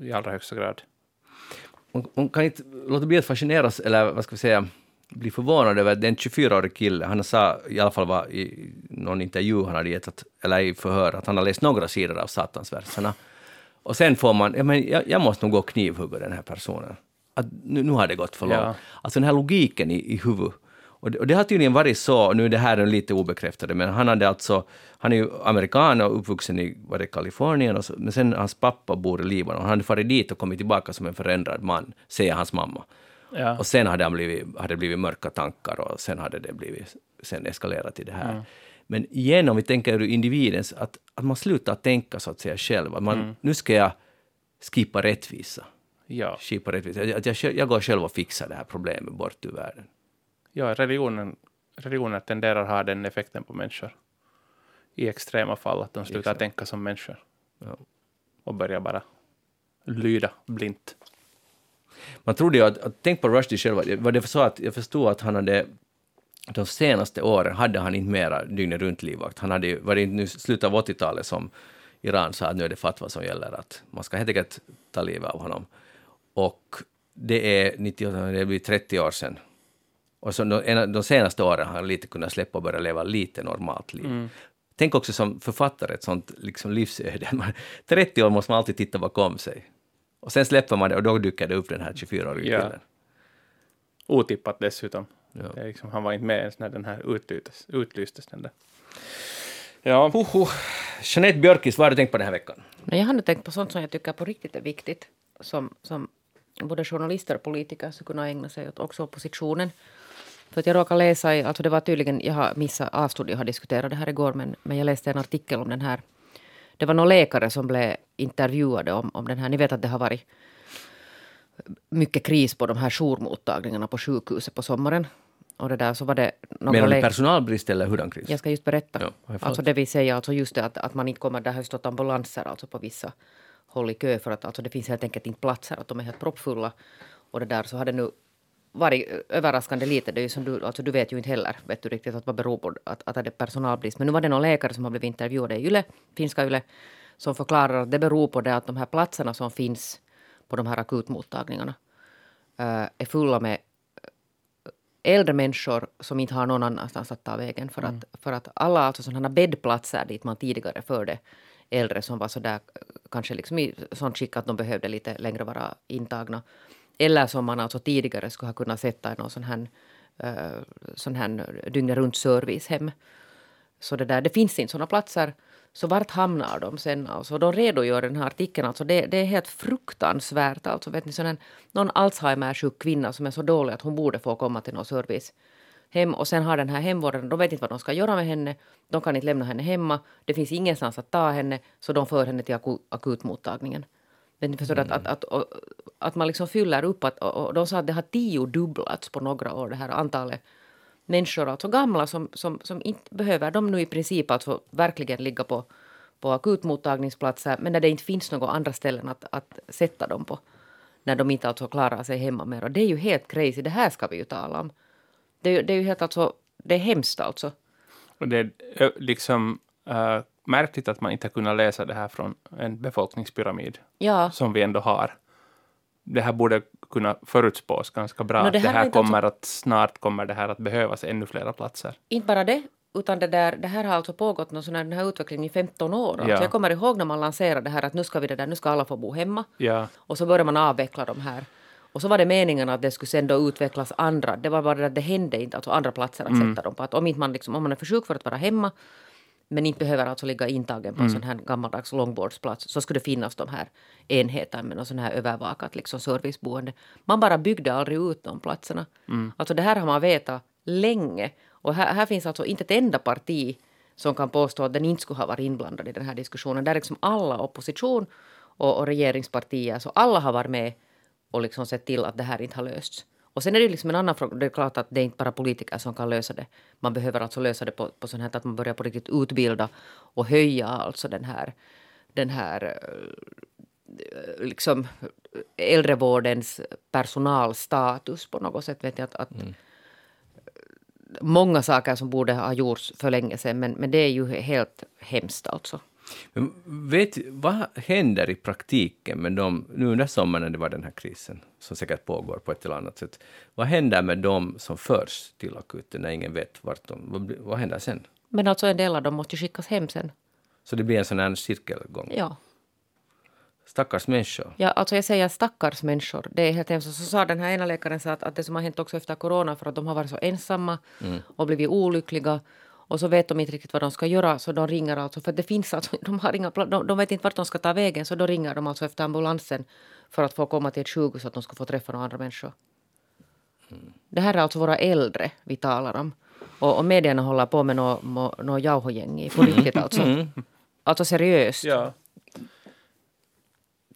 i allra högsta grad. Man, man kan inte låta bli att fascineras, eller vad ska vi säga, bli förvånad över att det är en 24-årig kille, han sa i alla fall var i någon intervju han hade gett, att, eller i förhör, att han har läst några sidor av Satansverserna. Och sen får man, ja, men jag, jag måste nog gå och knivhugga den här personen. Att nu, nu har det gått för långt. Ja. Alltså den här logiken i, i huvudet. Och det, och det, har tydligen varit så, nu är det här lite obekräftade, men han hade alltså, han är ju amerikan och uppvuxen i var det, Kalifornien, och så, men sen hans pappa bor i Libanon. Han hade farit dit och kommit tillbaka som en förändrad man, säger hans mamma. Ja. Och sen hade, han blivit, hade det blivit mörka tankar och sen hade det blivit, sen eskalerat till det här. Mm. Men igen, om vi tänker ur individens, att, att man slutar tänka så att säga själv. Att man, mm. Nu ska jag skipa rättvisa. Ja. Rättvisa. Att jag, jag går själv och fixar det här problemet bort ur världen. Ja, religionen, religionen tenderar att ha den effekten på människor. I extrema fall, att de slutar Exakt. tänka som människor. Ja. Och börjar bara lyda blint. Man trodde ju att, att tänk på Rushdie själv, var det så att jag förstod att han hade de senaste åren hade han inte mera dygnet runt livvakt. Han hade var det nu slutet av 80-talet som Iran sa att nu är det fatwa som gäller, att man ska helt enkelt ta livet av honom. Och det är 98, det blir 30 år sedan. Och så de, de senaste åren har han lite kunnat släppa och börja leva lite normalt liv. Mm. Tänk också som författare, ett sånt liksom livsöde. 30 år måste man alltid titta bakom sig. Och sen släpper man det och då dyker det upp den här 24-åriga killen. Otippat dessutom. Ja. Liksom, han var inte med ens när den här utlystes. utlystes den där. Ja. Jeanette Björkis, vad har du tänkt på den här veckan? Jag har tänkt på sånt som jag tycker på riktigt är viktigt. Som, som både journalister och politiker skulle kunna ägna sig åt, också oppositionen. För att jag råkade läsa, i, alltså det var tydligen, jag har missat, jag har diskuterat det här igår, men, men jag läste en artikel om den här. Det var några läkare som blev intervjuade om, om den här, ni vet att det har varit mycket kris på de här jourmottagningarna på sjukhuset på sommaren. Och det där så var det Menar du personalbrist eller hurdan kris? Jag ska just berätta. Ja, alltså det vill säga alltså just det att, att man inte kommer, det har stått ambulanser alltså på vissa håll i kö för att alltså det finns helt enkelt inte platser, att de är helt proppfulla. Och det där så har det nu varit överraskande lite. Det är ju som du, alltså du vet ju inte heller vet du riktigt att vad beror på att, att det är personalbrist. Men nu var det någon läkare som har blivit intervjuad i Yle, finska Yle, som förklarar att det beror på det att de här platserna som finns på de här akutmottagningarna uh, är fulla med äldre människor som inte har någon annanstans att ta vägen. För, mm. att, för att alla alltså sådana bäddplatser dit man tidigare förde äldre som var sådär kanske liksom i sånt skick att de behövde lite längre vara intagna. Eller som man alltså tidigare skulle ha kunnat sätta i någon sån här, uh, sån här dygnet runt servicehem. Så det där, det finns inte sådana platser. Så vart hamnar de sen? Alltså, de redogör i den här artikeln. Alltså, det, det är helt fruktansvärt. Alltså, vet ni, sån en, någon Alzheimer-sjuk kvinna som är så dålig att hon borde få komma till någon service hem och sen har den här hemvården, de vet inte vad de ska göra med henne, de kan inte lämna henne hemma, det finns ingenstans att ta henne, så de för henne till akutmottagningen. Men förstår mm. att, att, att, att, man liksom fyller upp, att, och de sa att det har tio dubblats på några år, det här antalet människor, alltså gamla som, som, som inte behöver de nu i princip alltså verkligen ligga på, på akutmottagningsplatser, men när det inte finns några andra ställen att, att sätta dem på, när de inte alltså klarar sig hemma mer. Och det är ju helt crazy, det här ska vi ju tala om. Det, det är ju helt alltså, det är hemskt alltså. Och det är liksom uh, märkligt att man inte har kunnat läsa det här från en befolkningspyramid ja. som vi ändå har. Det här borde kunna förutspås ganska bra. No, det här, det här kommer alltså... att snart kommer det här att behövas ännu flera platser. Inte bara det, utan det, där, det här har alltså pågått någon sån här, den här utvecklingen i 15 år. Alltså ja. Jag kommer ihåg när man lanserade det här att nu ska vi det där, nu ska alla få bo hemma. Ja. Och så börjar man avveckla de här. Och så var det meningen att det skulle sen då utvecklas andra. Det var bara det att det hände inte, alltså andra platser att mm. sätta dem på. Att om, inte man liksom, om man är för sjuk för att vara hemma men inte behöver alltså ligga intagen på en mm. sån här gammaldags långvårdsplats så skulle det finnas de här enheterna med någon sån här övervakat liksom serviceboende. Man bara byggde aldrig ut de platserna. Mm. Alltså det här har man vetat länge. Och här, här finns alltså inte ett enda parti som kan påstå att den inte skulle ha varit inblandad i den här diskussionen. Där är liksom alla opposition och, och regeringspartier, så alla har varit med och liksom sett till att det här inte har lösts. Och sen är det liksom en annan fråga. Det är klart att det är inte bara politiker som kan lösa det. Man behöver alltså lösa det på, på sånt här att man börjar på riktigt utbilda och höja alltså den här, den här eh, liksom äldrevårdens personalstatus på något sätt. Vet jag, att, att Mm. Många saker som borde ha gjorts för länge sedan, men, men det är ju helt hemskt alltså. Men vet, vad händer i praktiken med dem, nu under sommaren när det var den här krisen, som säkert pågår på ett eller annat sätt, vad händer med dem som förs till akuten när ingen vet vart de, vad, vad händer sen? Men alltså en del av dem måste skickas hem sen. Så det blir en sån här cirkelgång. Ja. Stackars människor. Ja, alltså jag säger stackars människor. Det är helt hemskt. Så sa den här ena läkaren så att, att det som har hänt också efter corona för att de har varit så ensamma och blivit olyckliga och så vet de inte riktigt vad de ska göra så de ringer alltså för det finns alltså, de har inga de, de vet inte vart de ska ta vägen så då ringer de alltså efter ambulansen för att få komma till ett sjukhus så att de ska få träffa några andra människor. Det här är alltså våra äldre vi talar om. Och, och medierna håller på med något nå, nå jauhogäng på riktigt alltså. Alltså seriöst. Ja.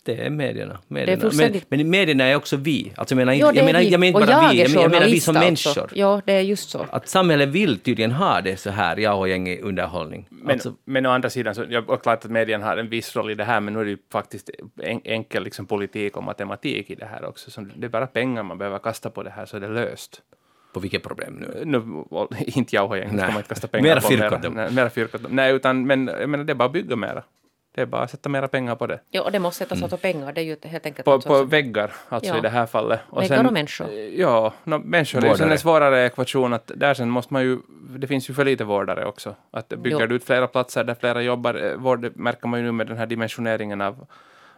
Det är medierna. medierna. fullständigt- Men, men medierna är också vi. Alltså jag menar, Jo, det jag är menar, vi. jag menar och inte bara jag vi, är jag menar, jag menar vi som alltså. människor. Ja, det är just så. Att samhället vill tydligen ha det så här, jag och gäng i underhållning. Men, alltså, men å andra sidan, så, ja, och klart att medien har en viss roll i det här, men nu är det ju faktiskt en, enkel liksom, politik och matematik i det här också. Så det är bara pengar man behöver kasta på det här så är det löst. på vilket problem nu? Nu, och inte jauhogäng, ska Nej. man inte kasta pengar Mera på. fyrkant. Nej, mera fyrkant. Nej, utan men, jag menar, det är bara att bygga mera. Det är bara att sätta mera pengar på det. Ja, och det måste sättas åt pengar. Det är ju helt enkelt På, alltså på väggar, alltså Ja. i det här fallet. Väggar och människor. Ja, no, människor är ju sen Vårdare. en svårare ekvation. Att där sen måste man ju, det finns ju för lite vårdare också. Att bygger Jo. du ut flera platser där flera jobbar, eh, vård märker man ju nu med den här dimensioneringen av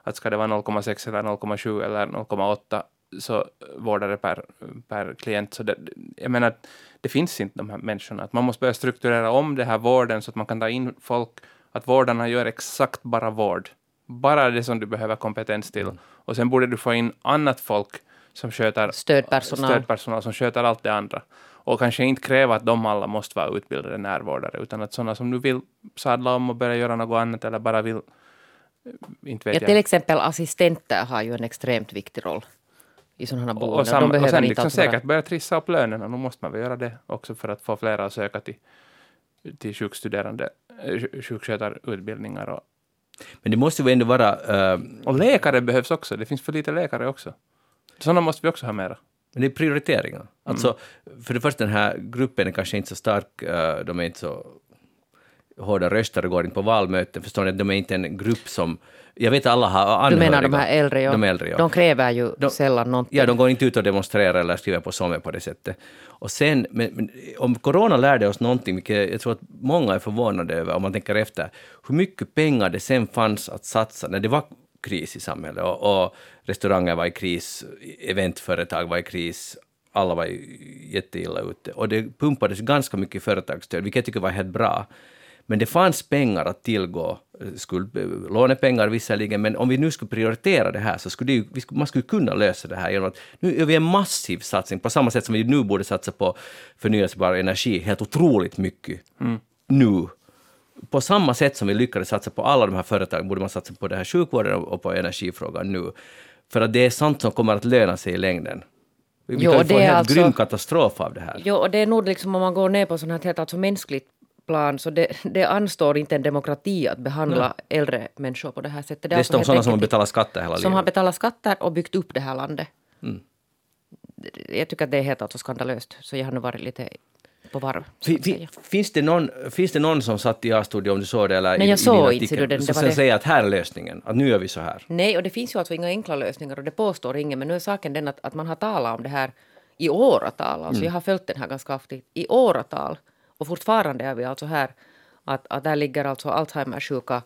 att ska det vara 0,6 eller 0,7 eller 0,8 så vårdare per, per klient. Så det, jag menar, att det finns inte de här människorna. Att man måste börja strukturera om det här vården så att man kan ta in folk, att vårdarna gör exakt bara vård. Bara det som du behöver kompetens till. Och sen borde du få in annat folk som sköter Stödpersonal. stödpersonal som sköter allt det andra. Och kanske inte kräva att de alla måste vara utbildade närvårdare, utan att sådana som nu vill sadla om och börja göra något annat eller bara vill, eh, inte vet Ja, jag. till exempel assistenter har ju en extremt viktig roll i sådana här boenden. och, sam, De och sen inte liksom vara- säkert börja trissa upp lönerna. Nu måste man väl göra det också för att få flera att söka till, till sjukstuderande, sjukskötarutbildningar. Och, Men det måste ju ändå vara... eh, och läkare behövs också. Det finns för lite läkare också. Sådana måste vi också ha mera. Men det är prioriteringar. Alltså, för det första, den här gruppen är kanske inte så stark, eh, de är inte så hårda röster och går inte på valmöten, förstår ni? De är inte en grupp som... Jag vet alla har Du anhöriga. menar de här äldre, ja. De äldre, ja. De kräver ju De- sällan någonting. Ja, de går inte ut och demonstrerar eller skriver på sommar på det sättet. Och sen, men, men, om corona lärde oss någonting, vilket jag tror att många är förvånade över om man tänker efter, hur mycket pengar det sen fanns att satsa när det var kris i samhället och, och restauranger var i kris, eventföretag var i kris, alla var jätteilla ute. Och det pumpades ganska mycket företagsstöd, vilket jag tycker var helt bra. Men det fanns pengar att tillgå, skuld, lånepengar visserligen, men om vi nu skulle prioritera det här så skulle det vi man skulle kunna lösa det här genom att nu gör vi en massiv satsning, på samma sätt som vi nu borde satsa på förnyelsebar energi, helt otroligt mycket nu. På samma sätt som vi lyckades satsa på alla de här företagen borde man satsa på det här sjukvården och på energifrågan nu. För att det är sånt som kommer att löna sig i längden. Vi Jo, kan få det en helt alltså- grym katastrof av det här. Jo, och det är nog liksom om man går ner på sånt här helt alltså mänskligt plan, så det, det anstår inte en demokrati att behandla äldre människor på det här sättet. är alltså sådana som har betalat skatter hela som har livet. betalat skatter och byggt upp det här landet. Mm. Jag tycker att det är helt alltså skandalöst, så jag har nu varit lite på varv. Finns det, någon, finns det någon som satt i A-studio, om du såg det, eller Nej, i, jag såg inte, du, den- som det sen det. säger att här är lösningen, att nu gör vi så här. Nej, och det finns ju alltså inga enkla lösningar och det påstår ingen, men nu är saken den att, att man har talat om det här i åratal. Alltså jag har följt den här ganska kraftigt i åratal. Och fortfarande är vi alltså här att, att där ligger alltså Alzheimersjuka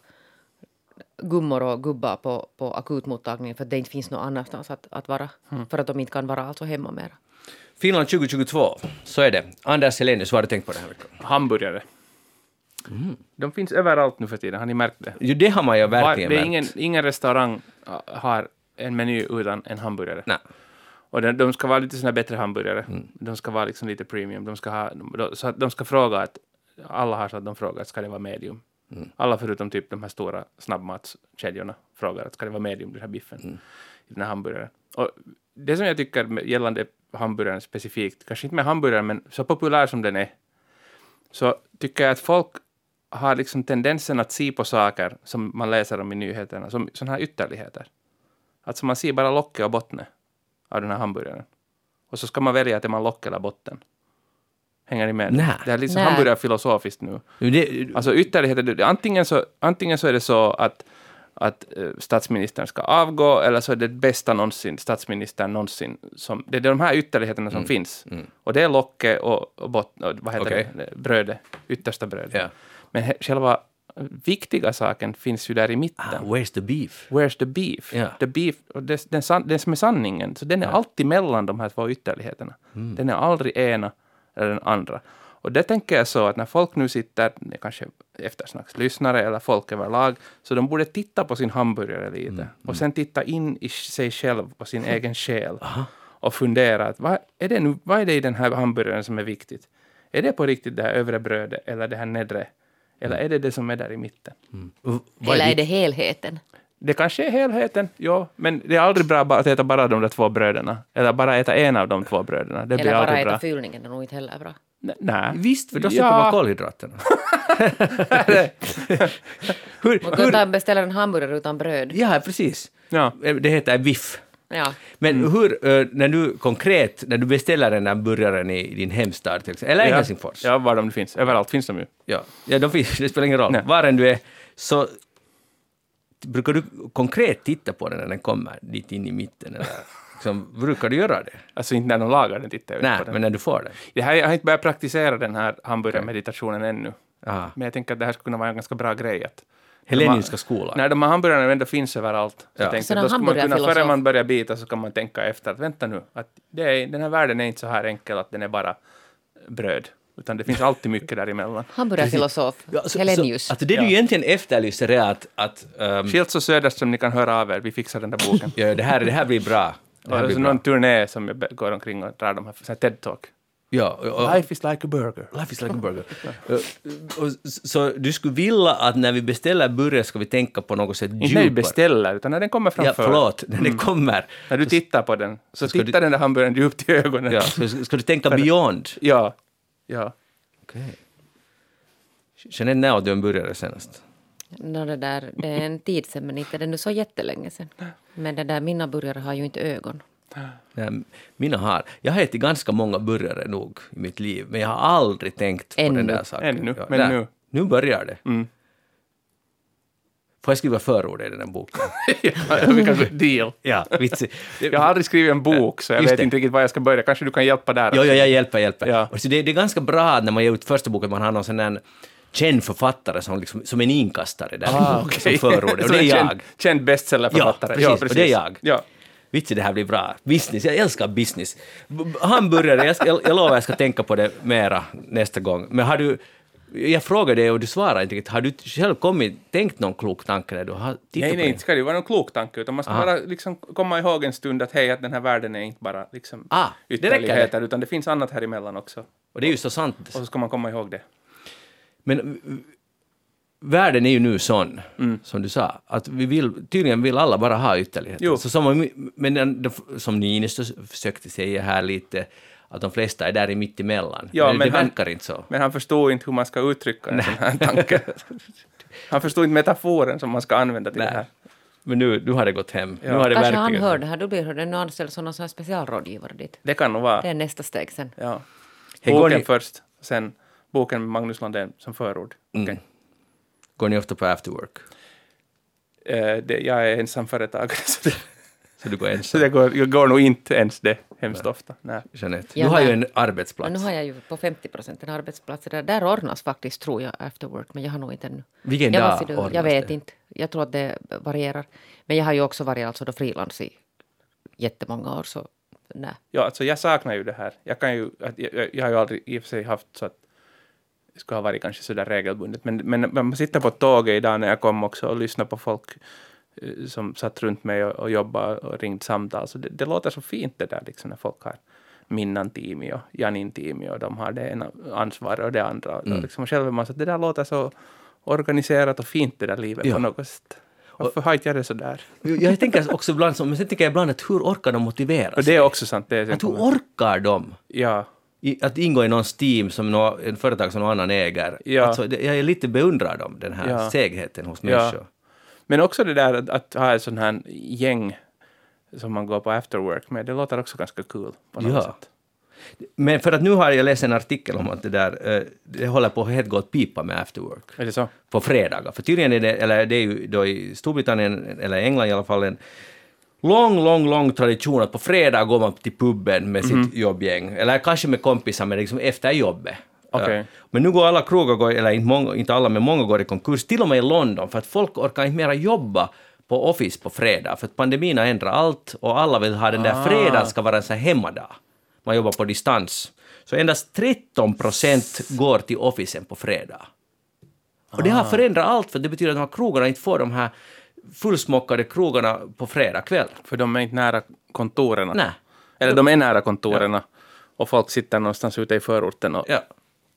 gummor och gubbar på, på akutmottagningen för att det inte finns någon annanstans att, att vara. För att de inte kan vara alltså hemma mera. Finland 2022, så är det. Anders Helenius, vad har du tänkt på den här veckan? Hamburgare. De finns överallt nu för tiden, har ni märkt det? Jo, det har man ju Var, verkligen det är märkt. ingen, ingen restaurang äh, har en meny utan en hamburgare. Nej. Och de, de ska vara lite såna bättre hamburgare. Mm. De ska vara liksom lite premium. De ska, ha, de, så att de ska fråga att alla har så att de frågar att ska det vara medium. Mm. Alla förutom typ de här stora snabbmatskedjorna frågar att ska det vara medium den här biffen Mm. i den här hamburgaren. Och det som jag tycker gällande hamburgaren specifikt, kanske inte med hamburgaren men så populär som den är, så tycker jag att folk har liksom tendensen att se på saker som man läser om i nyheterna som sådana här ytterligheter. Alltså man ser bara locket och botten av den här hamburgaren. Och så ska man välja att är man lock eller botten. Hänger ni med? Nej. Det är liksom Nej. hamburgarfilosofiskt nu. Det, Alltså ytterligheter, antingen så, antingen så är det så att, att eh, statsministern ska avgå, eller så är det bästa någonsin, statsministern någonsin. Som, det är de här ytterligheterna som finns. Och det är locket och, och, bot, och vad heter Okej. det, brödet, yttersta brödet. Ja. Men he, själva viktiga saken finns ju där i mitten. ah, where's the beef? Where's the beef? Ja. The beef det, den, san, den som är sanningen, så den är alltid mellan de här två ytterligheterna. Mm. Den är aldrig ena eller den andra. Och det tänker jag så att när folk nu sitter, kanske eftersnackslyssnare eller folk överlag, så de borde titta på sin hamburgare lite Mm. och sen titta in i sig själv och sin egen själ och fundera att vad är, det nu, vad är det i den här hamburgaren som är viktigt? Är det på riktigt det här övre brödet eller det här nedre? Eller är det det som är där i mitten? Vad Eller är det helheten? Det kanske är helheten, ja, men det är aldrig bra bara att äta bara de där två bröderna. Eller bara äta en av de två bröderna. Det blir Eller bara aldrig äta bra. fyllningen är nog inte heller bra. Nej. Visst, för då slipper man kolhydraterna. hur, Man kan hur, beställa en hamburgare utan bröd. ja, precis. Ja. Det heter biff. Ja. Men Mm. hur, eh, när du konkret, när du beställer den där burgaren i din hemstad till exempel, eller i ja. Helsingfors, Ja, var de finns. Överallt finns de ju. ja, ja de finns, det spelar ingen roll, Nej. var än du är, så brukar du konkret titta på den när den kommer dit in i mitten, eller liksom, brukar du göra det? Alltså inte när de lagar den tittar jag Nej, på den. men när du får den. Det här, jag har inte börjat praktisera den här hamburgarmeditationen ännu. Aha. Men jag tänker att det här skulle kunna vara en ganska bra grej. Att Helleniuska skolan. När de här hamburgarna ändå finns överallt, så Ja. jag tänkte att då skulle man kunna, före man börjar bita så kan man tänka efter att vänta nu, att det är, den här världen är inte så här enkel att den är bara bröd, utan det finns alltid mycket däremellan. Hamburgarfilosof, Ja, så- Helenius. Så, att det du Ja. egentligen efterlyser är att, att ehm, Schiltz och Söderström, ni kan höra av er, vi fixar den där boken. ja, det, här, det här blir bra. Det Och här blir så bra. någon turné som jag går omkring och drar de här, så här TED-talk. Ja, och, Life is like a burger. Life is like a burger. Så du skulle vilja att när vi beställer burgare ska vi tänka på något sätt Inte när vi djupare? beställer, utan när den kommer Ja, framför. förlåt, när det kommer. När du tittar på den, så, ska tittar du- den där hamburgaren djupt i ögonen. Ja, så ska du tänka beyond. ja. ja. Okej. Jeanette, när åt du en burgare senast? Nå, det, där, det är en tid sedan, men inte det är nu så jättelänge sedan. Men det där, mina burgare har ju inte ögon. Ja, mina har. Jag har ätit ganska många burgare nog i mitt liv, men jag har aldrig tänkt på Ännu. den där saken. Ännu, Ja, men där. nu. Nu börjar det. Mm. Får jag skriva förord i den här boken? ja vi kan deal. ja, vits. Jag har aldrig skrivit en bok, så jag Just vet det. inte riktigt var jag ska börja. Kanske du kan hjälpa där Jo, jo, jag hjälper, hjälper. Ja. Och så det, det är ganska bra när man ger ut första boken, man har någon sån där känd författare som, liksom, som en inkastare där Ah, som okej. förord. Och det är jag. Känd, känd bestsellerförfattare. Ja, precis, och det är jag. Ja. Vitsi, det här blir bra. Business, jag älskar business. Hamburgare, jag, ska, jag, jag lovar jag ska tänka på det mera nästa gång. Men har du, jag frågade dig och du svarade inte riktigt. Har du själv kommit, tänkt någon klok tanke när du har tittat Nej, på nej, det? inte ska det vara någon klok tanke, utan man ska Aha. bara liksom komma ihåg en stund att hej, att den här världen är inte bara liksom Ah, det ytterligheter, utan det finns annat här emellan också. Och det är ju så sant. Och så ska man komma ihåg det. Men världen är ju nu sån, Mm. som du sa, att vi vill, tydligen vill alla bara ha ytterligheter. Jo. Så som, men den- som Niinistö försökte säga här lite, att de flesta är där i mittemellan. Ja, men, men det han- verkar inte så. Men han förstod inte hur man ska uttrycka en sån här tanke. han förstod inte metaforen som man ska använda till det här. Men nu, nu har det gått hem. Ja. Nu har det Kanske han hör det här, då blir det nu anställd som här specialrådgivare dit. Det kan nog vara. Det är nästa steg sen. Ja. Boken ni- först, sen boken med Magnus Lundén som förord. Mm. Går ni ofta på afterwork? Eh, det, jag är ensamföretagare, så det, Så du går så ensam? det går, jag går nog inte ens det hemskt ofta. Nej. Jeanette, Ja, du har ju nej. en Men arbetsplats. nu har jag ju på 50 procent en arbetsplats. Där, där ordnas faktiskt, tror jag, after work, men jag har nog inte ännu. Vilken jag dag måste- ordnas Jag vet det? inte. Jag tror att det varierar. Men jag har ju också varit alltså då frilans i jättemånga år, så nej. Ja, alltså jag saknar ju det här. Jag, kan ju, jag, jag- jag har ju aldrig i och för sig haft så att det skulle ha varit kanske sådär regelbundet. Men, men när man sitter på tåget idag när jag kom också och lyssnar på folk eh, som satt runt mig och, och jobbade och ringt samtal. Så det, det låter så fint det där liksom när folk har Minnan Timi och Janin Timi och de har det ena ansvaret och det andra. Och Mm. liksom själv man så att det där låter så organiserat och fint det där livet Ja. på något sätt. Varför har inte jag det så där? Jag tänker också ibland, så, men sen tänker jag ibland att hur orkar de motivera Och sig? det är också sant. Det är Att hur orkar de? Ja. I, att ingå i någons team som nå, en företag som någon annan äger. Ja. Alltså, det, jag är lite beundrad om den här Ja. segheten hos Ja. människor. Men också det där att, att ha ett sånt här gäng som man går på after work med. Det låter också ganska kul på något Ja. sätt. Men för att nu har jag läst en artikel om att det där, eh, det håller på att helt gå åt pipa med after work. Är det så? på fredagar. För tydligen är det, eller det är ju då i Storbritannien, eller England i alla fall, en lång, lång, lång tradition att på fredag går man till puben med Mhm. sitt jobbgäng, eller kanske med kompisar, men liksom efter jobbet. Ja. Men nu går alla krogar, går, eller inte, många, inte alla, men många går i konkurs, till och med i London, för att folk orkar inte mera jobba på Office på fredag, för att pandemin har ändrat allt och alla vill ha den där Ah. fredagen ska vara en sån hemmadag. Man jobbar på distans. Så endast 13 procent går till Officen på fredag. Och det Ah. har förändrat allt, för det betyder att de här krogarna inte får de här fullsmockade krogarna på fredag kväll. För de är inte nära kontoren. Nej. Eller de är nära kontoren och folk sitter någonstans ute i förorten. Och, Ja.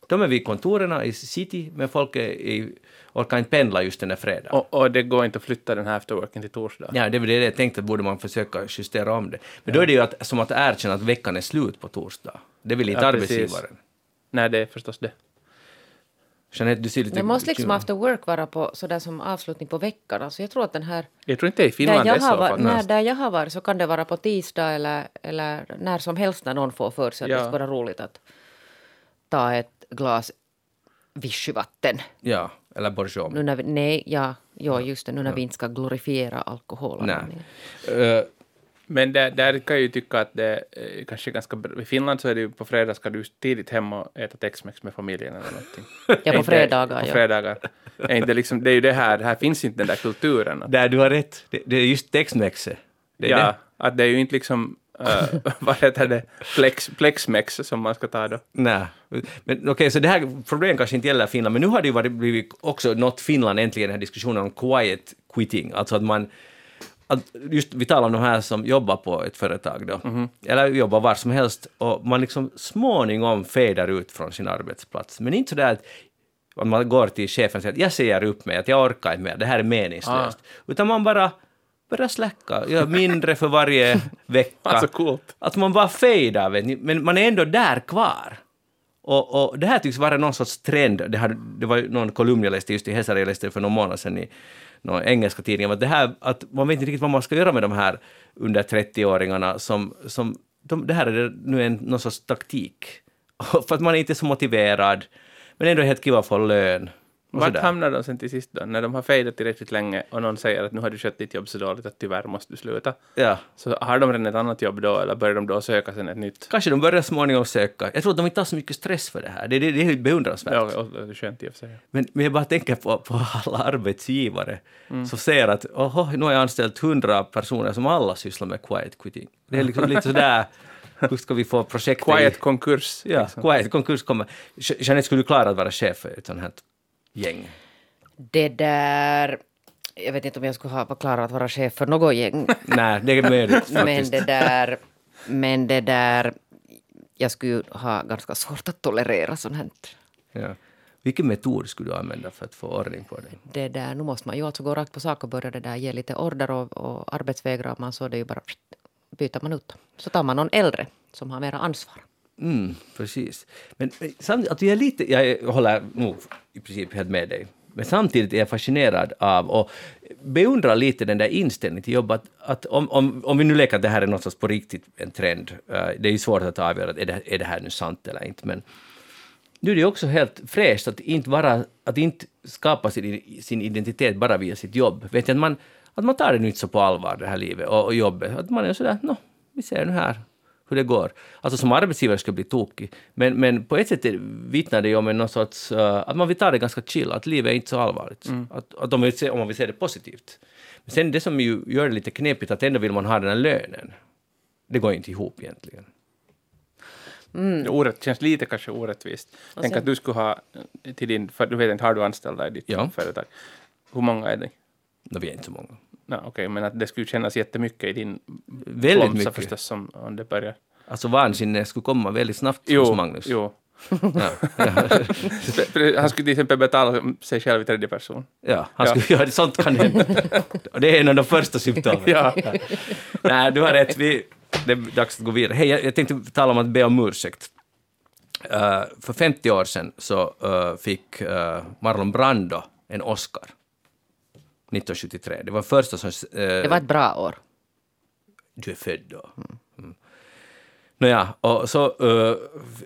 De är vid kontoren i city, men folk är i, orkar inte pendla just den där fredagen. och, och det går inte att flytta den här afterworken till torsdag. Ja, det var det jag tänkte, borde man försöka justera om det. Men då är det ju att, som att erkänna att veckan är slut på torsdag. Det vill inte Ja, arbetsgivaren. Nej, det är förstås det. Jeanette, du ser lite... Det måste liksom after work vara på sådär som avslutning på veckan. Alltså jag tror att den här... Jag tror inte i Finland där, jag är så har faktiskt. när, där jag har varit så kan det vara på tisdag eller, eller när som helst när någon får för sig att Ja. det skulle vara roligt att ta ett glas vichyvatten. Ja, eller bourgeois. Nu när vi, nej, ja, ja, just det, nu när vi inte ska glorifiera alkohol. Nej. Men där, där kan jag ju tycka att det är kanske är ganska bra. I Finland så är det ju på fredag ska du tidigt hem och äta Tex-Mex med familjen eller någonting. Ja, på inte- fredagar. På ja. fredagar. Är inte liksom, det är ju det här, här finns inte den där kulturen. att- där, du har rätt. Det, det är just är ja, det. att det är ju inte liksom, uh, vad heter det, Plex, Plexmex som man ska ta då. Nej. Men okej, så det här problemet kanske inte gäller Finland, men nu har det ju varit, blivit också nått Finland äntligen den här diskussionen om quiet quitting, alltså att man att just, vi talar om de här som jobbar på ett företag då, eller jobbar var som helst, och man liksom småningom fadar ut från sin arbetsplats. Men inte så där att att man går till chefen och säger att jag säger upp mig, att jag orkar inte mer, det här är meningslöst. Utan man bara börjar släcka, gör mindre för varje vecka. Alltså coolt. Att man bara fejdar, vet ni, men man är ändå där kvar. Och, och det här tycks vara någon sorts trend. Det, här, det var någon kolumn jag läste just i Hesari, jag läste för någon månad sedan i någon engelska tidning, att det här att man vet inte riktigt vad man ska göra med de här under 30-åringarna som, som de, det här är nu en, någon sorts taktik. för att man är inte så motiverad, men ändå helt kiva att få lön. Vart hamnar de sen till sist då? När de har fejdat tillräckligt länge och någon säger att nu har du skött ditt jobb så dåligt att tyvärr måste du sluta. Ja. Så har de redan ett annat jobb då eller börjar de då söka sen ett nytt? Kanske de börjar småningom söka. Jag tror att de inte har så mycket stress för det här. Det, det, det är beundransvärt. Ja, det är skönt i och för sig. Men, men jag bara tänker på, på alla arbetsgivare som ser att oho, nu har jag anställt hundra personer som alla sysslar med quiet quitting. Det är liksom lite sådär, hur ska vi få projektet Quiet i... konkurs. Ja, liksom. quiet konkurs kommer. Je- Jeanette, skulle du klara att vara chef för ett sånt här gäng? Det där... Jag vet inte om jag skulle ha var klar att vara chef för något gäng. Nej, det är möjligt Men det där... Men det där... Jag skulle ha ganska svårt att tolerera sånt här. Ja. Vilken metod skulle du använda för att få ordning på det? Det där, nu måste man ju alltså gå rakt på sak och börja det där, ge lite order och, och arbetsvägrar man så det ju bara byter man ut. Så tar man någon äldre som har mera ansvar. Mm, precis. Men eh, men samtidigt, alltså jag är lite, jag håller nog i princip helt med dig, men samtidigt är jag fascinerad av och beundrar lite den där inställningen till jobb, att, att om, om, om vi nu leker att det här är någonstans på riktigt en trend, Uh, det är ju svårt att avgöra, är det, är det här nu sant eller inte, men nu är det ju också helt fräscht att inte, vara, att inte skapa sin, sin identitet bara via sitt jobb. Vet jag, att, man, att man tar det nu inte så på allvar, det här livet och, och jobbet. Att man är sådär, nå, vi ser nu här hur det går. Alltså som arbetsgivare skulle bli tokig. Men, men på ett sätt är- vittnar det ju om en någon sorts, eh, att man vill ta det ganska chill, att livet är inte så allvarligt. Att, att om, vi ser, om man vill se det positivt. Men sen det som ju gör det lite knepigt, att ändå vill man ha den här lönen. Det går inte ihop egentligen. Mm. Orätt, känns lite kanske orättvist. Tänk att du skulle ha till din, för du vet inte, har du anställda i ditt Ja. företag? Hur många är det? No, vi är inte så många. No, Okej, men att det skulle kännas jättemycket i din Väldigt plånsa mycket. förstås som om det börjar. Alltså vansinne skulle komma väldigt snabbt hos Jo, Magnus. jo. Ja, ja. Han skulle till exempel betala sig själv i tredje person. Ja, han Ja. skulle göra sånt kan hända. Det är en av de första symptomen. Ja. Nej, du har rätt. Vi, det är dags att gå vidare. Hej, jag, jag tänkte tala om att be om ursäkt. Eh, för 50 år sedan så eh, fick eh, Marlon Brando en Oscar. 1973. Det var första som... eh, Det var ett bra år. du är född då. Mm. Nåja, och så uh,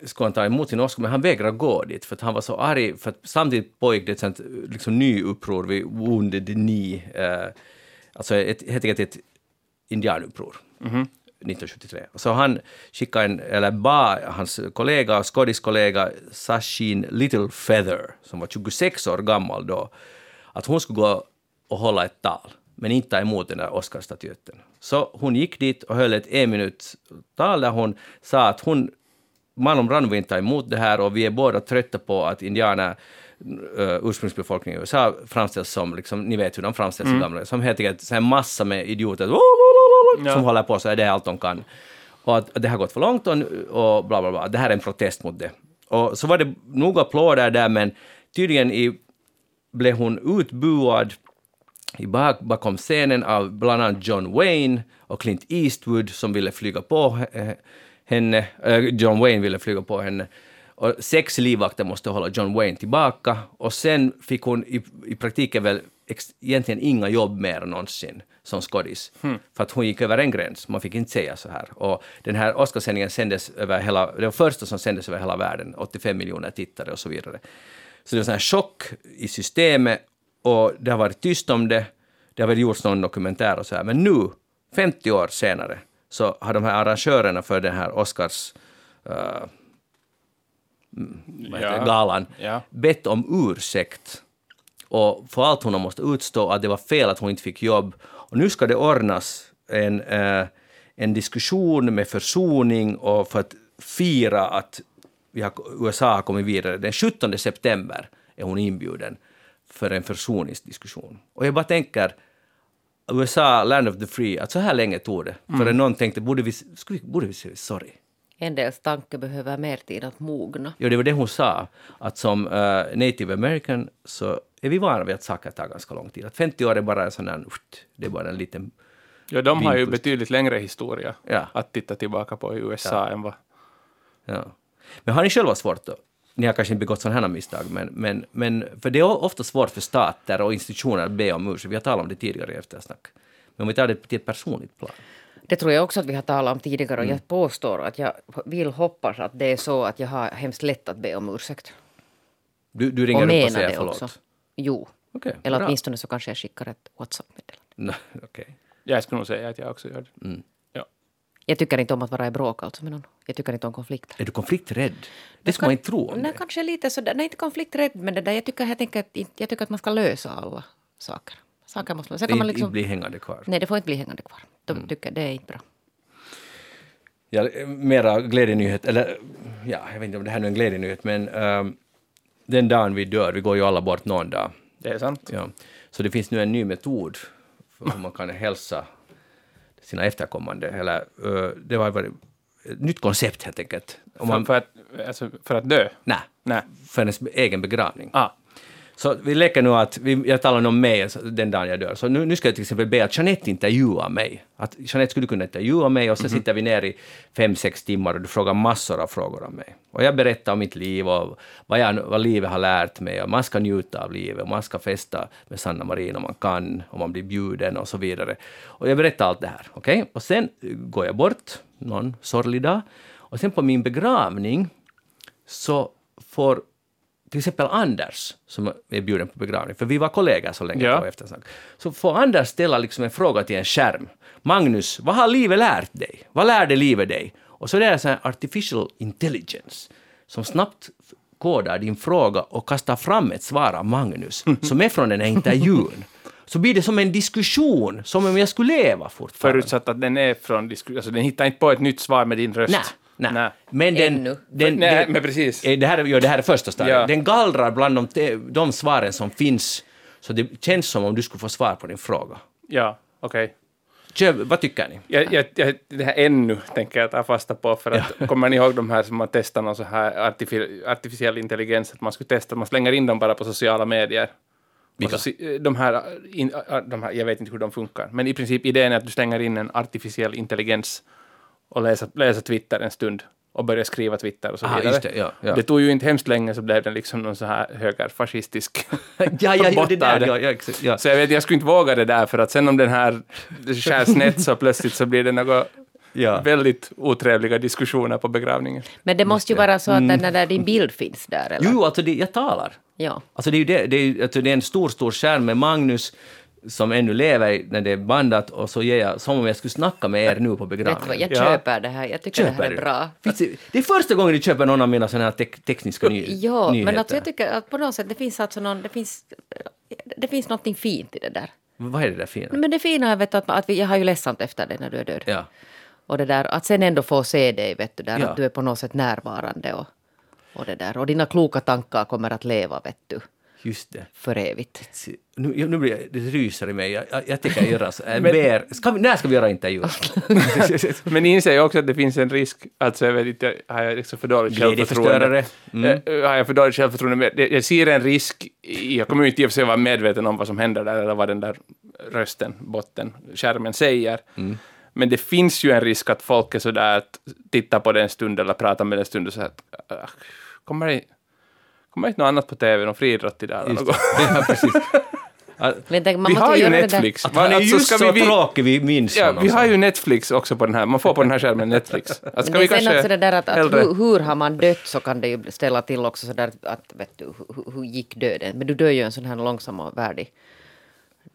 skulle han ta emot sin Oscar, men han vägrade gå dit för att han var så arg, för samtidigt pågick det ett sånt liksom, nyuppror vid Wounded Knee, uh, alltså ett, helt enkelt ett indianuppror. 1973. Så han skickade en, eller bad hans kollega, skådiskollega Sashin Littlefeather, som var 26 år gammal då, att hon skulle gå och hålla ett tal, men inte ta emot den där Oscarsstatyetten. Så hon gick dit och höll ett en minut tal där hon sa att hon, Marlon Brando vill inte ta emot det här och vi är båda trötta på att indianer uh, ursprungsbefolkningen i USA framställs som, liksom, ni vet hur de framställs i gamla, som helt enkelt en massa med idioter Ja. som håller på så är det allt de kan. Och att det har gått för långt och, och bla bla bla. Det här är en protest mot det. Och så var det nog applåder där men tydligen i, blev hon utbuad i bak, bakom scenen av bland annat John Wayne och Clint Eastwood som ville flyga på henne. Eh, John Wayne ville flyga på henne. Och sex livvakter måste hålla John Wayne tillbaka och sen fick hon i, i praktiken väl ex, egentligen inga jobb mer någonsin som skådis. För att hon gick över en gräns, man fick inte säga så här. Och den här Oscarssändningen sändes över hela, det var första som sändes över hela världen, 85 miljoner tittare och så vidare. Så det var en chock i systemet och det har varit tyst om det, det har väl gjorts någon dokumentär och så här, men nu, 50 år senare, så har de här arrangörerna för den här Oscars uh, Ja. galan Ja. bett om ursäkt och för allt hon har måste utstå, att det var fel att hon inte fick jobb. Och nu ska det ordnas en, eh, en diskussion med försoning och för att fira att vi har, USA har kommit vidare. Den 17 september är hon inbjuden för en försoningsdiskussion. Och jag bara tänker, USA, land of the free, att så här länge tog det. För någon tänkte, borde vi, skulle, borde vi säga sorry? En dels tanke behöver mer tid att mogna. Ja, det var det hon sa, att som eh, native american så är vi vana vid att saker tar ganska lång tid. Att 50 år är bara en sån där, det är bara en liten... Ja, de har ju betydligt längre historia Ja. att titta tillbaka på i USA än vad... Ja. Men har ni själva svårt då? Ni har kanske inte begått sådana här misstag, men, men, men för det är ofta svårt för stater och institutioner att be om ursäkt. Vi har talat om det tidigare i eftersnack. Men om vi tar det till ett personligt plan. Det tror jag också att vi har talat om tidigare och Mm. jag påstår att jag vill hoppas att det är så att jag har hemskt lätt att be om ursäkt. Du, du Och ringer upp och säger det förlåt? också. Jo. Okej, Eller bra. åtminstone så kanske jag skickar ett WhatsApp-meddelande. No, okej. Jag skulle nog säga att jag också gör det. Mm. Ja. Jag tycker inte om att vara i bråk alltså med någon. Jag tycker inte om konflikter. Är du konflikträdd? Det ska man inte tro om Nej, kanske lite sådär. Nej, inte konflikträdd, men det där, jag, tycker, helt enkelt, inte- jag tycker att man ska lösa alla saker. Saker måste man... Sen Det kan man inte, liksom, inte bli hängande kvar. Nej, det får inte bli hängande kvar. De Mm. tycker det är inte bra. Ja, mera glädjenyhet, eller ja, jag vet inte om det här är en glädjenyhet, men ehm, den dagen vi dör, vi går ju alla bort någon dag, Det är sant. ja, så det finns nu en ny metod för hur man kan hälsa sina efterkommande, eller det varit ett nytt koncept helt enkelt. Om man, För, för, att, alltså, för att dö? Nej. för ens egen begravning. Ah, Så vi leker nu att, vi, jag talar om mig alltså, den dagen jag dör, så nu, nu ska jag till exempel be att Jeanette intervjua mig. Att Jeanette skulle kunna intervjua mig och så sitter vi ner i fem, sex timmar och du frågar massor av frågor om mig. Och jag berättar om mitt liv och vad, jag, vad livet har lärt mig och man ska njuta av livet och man ska festa med Sanna Marin om man kan, om man blir bjuden och så vidare. Och jag berättar allt det här, okej? Och sen går jag bort någon sorglig dag och sen på min begravning så får till exempel Anders, som är bjuden på begravning, för vi var kollegor så länge Ja. på eftersnack, så får Anders ställa liksom en fråga till en skärm. Magnus, vad har livet lärt dig? Vad lärde livet dig? Och så är det så här artificial intelligence som snabbt kodar din fråga och kastar fram ett svar av Magnus som är från den här intervjun. Så blir det som en diskussion, som om jag skulle leva fortfarande. förutsatt att den är från diskussion. Alltså den hittar inte på ett nytt svar med din röst. Nej, nej. Nej. Men den, Ännu. den, Nej, den, men precis. Eh, Det här, är- ja, det här är första stadiet. Ja. Den gallrar bland de, te- de svaren som finns, så det känns som om du skulle få svar på din fråga. Ja, okej. Kör, vad tycker ni? Jag, jag, jag, det här ännu tänker jag ta fasta på, för att kommer ni ihåg de här som man testar någon så här artifi, artificiell intelligens, att man skulle testa, man slänger in dem bara på sociala medier. Vilka? Så, si- de, här, in, de här, jag vet inte hur de funkar, men i princip idén är att du stänger in en artificiell intelligens och läser, läser Twitter en stund och började skriva Twitter och så Aha, vidare. det, ja, ja. Det tog ju inte hemskt länge så blev det liksom någon så här högerfascistisk Ja, ja, ja, det där, det. ja, ja, exakt, ja. Så jag vet, jag skulle inte våga det där, för att sen om den här skär snett så plötsligt så blir det några Ja. väldigt otrevliga diskussioner på begravningen. Men det måste ju vara så att den där din bild finns där, eller? Jo, alltså det, jag talar. Ja. Alltså det är ju det, det är, alltså det är en stor, stor skärm med Magnus som ännu lever när det är bandat och så ger jag som om jag skulle snacka med er nu på begravningen. jag Ja. köper det här. Jag tycker det här är bra. Det, det är första gången du köper någon av mina såna här tek, tekniska ny, Ja, nyheter. men alltså jag tycker att på något sätt det finns alltså någon, det finns, det finns någonting fint i det där. Vad är det där fina? Men det fina är vet du, att, att vi, jag har ju ledsamt efter dig när du är död. Ja. Och det där, att sen ändå få se dig, vet du, där, Ja. att du är på något sätt närvarande och, och det där. Och dina kloka tankar kommer att leva, vet du, Just det. för evigt. Nu, nu blir det, det ryser i mig. Jag, jag, jag tänker göra så. Jag ber, ska vi, när ska vi göra intervju? Men inser jag också att det finns en risk, alltså jag vet inte, har jag liksom för dåligt självförtroende? Mm. Eh, Har jag för dåligt självförtroende? Men Jag ser en risk, i- jag kommer ju inte i och för sig vara medveten om vad som händer där, eller vad den där rösten, botten, skärmen säger. Mm. Men det finns ju en risk att folk är sådär att titta på den en stund eller pratar med den en stund och säger att "Ah, kommer det, kommer inte något annat på TV, någon friidrott idag? eller Just något?" det. Ja, precis. Vi har ju Netflix. Att han är Alltså, just så vi- vi- tråkig, vi minns Ja, vi har ju Netflix också på den här, man får på den här skärmen Netflix. Att Men ska det vi är sen kanske också det där att, att hur, hur har man dött så kan det ju ställa till också så där att vet du, hur, hur gick döden? Men du dör ju en sån här långsam och värdig...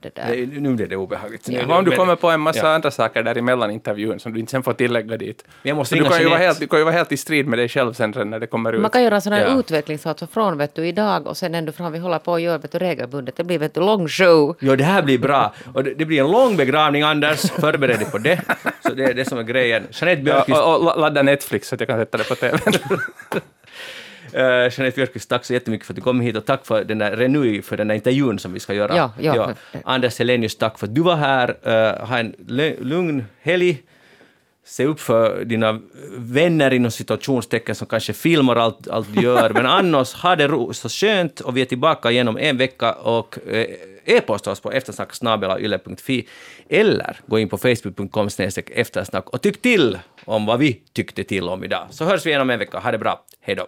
Det där. Det- Nu blir det obehagligt. Ja, om du Men- kommer på en massa Ja. andra saker där emellan intervjun som du inte sen får tillägga dit. Jag måste du kan, ju vara helt, du kan ju vara helt i strid med dig själv sen när det kommer ut. Man kan göra en sån här Ja. utveckling så alltså från vet du, idag och sen ända fram vi håller på och gör vet du, regelbundet. Det blir vet du, lång show. Jo, det här blir bra. Och det, det blir en lång begravning, Anders. Förbered dig på det. Så det är det som är grejen. Jeanette ja, Björkqvist, och, och la- ladda Netflix så att jag kan sätta det på TV. eh, Jeanette Björkqvist, tack så jättemycket för att du kom hit och tack för den där Renui för den där intervjun som vi ska göra. Ja, ja. Anders Helenius, tack för att du var här. Uh, ha en lugn helg. Se upp för dina vänner inom situationstecken som kanske filmar allt, allt du gör. Men annars, ha det ro, så skönt och vi är tillbaka igen om en vecka och eh, e-posta oss på eftersnack.yle.fi eller gå in på facebook.com eftersnack och tyck till om vad vi tyckte till om idag. Så hörs vi igen om en vecka. Ha det bra. Hej då.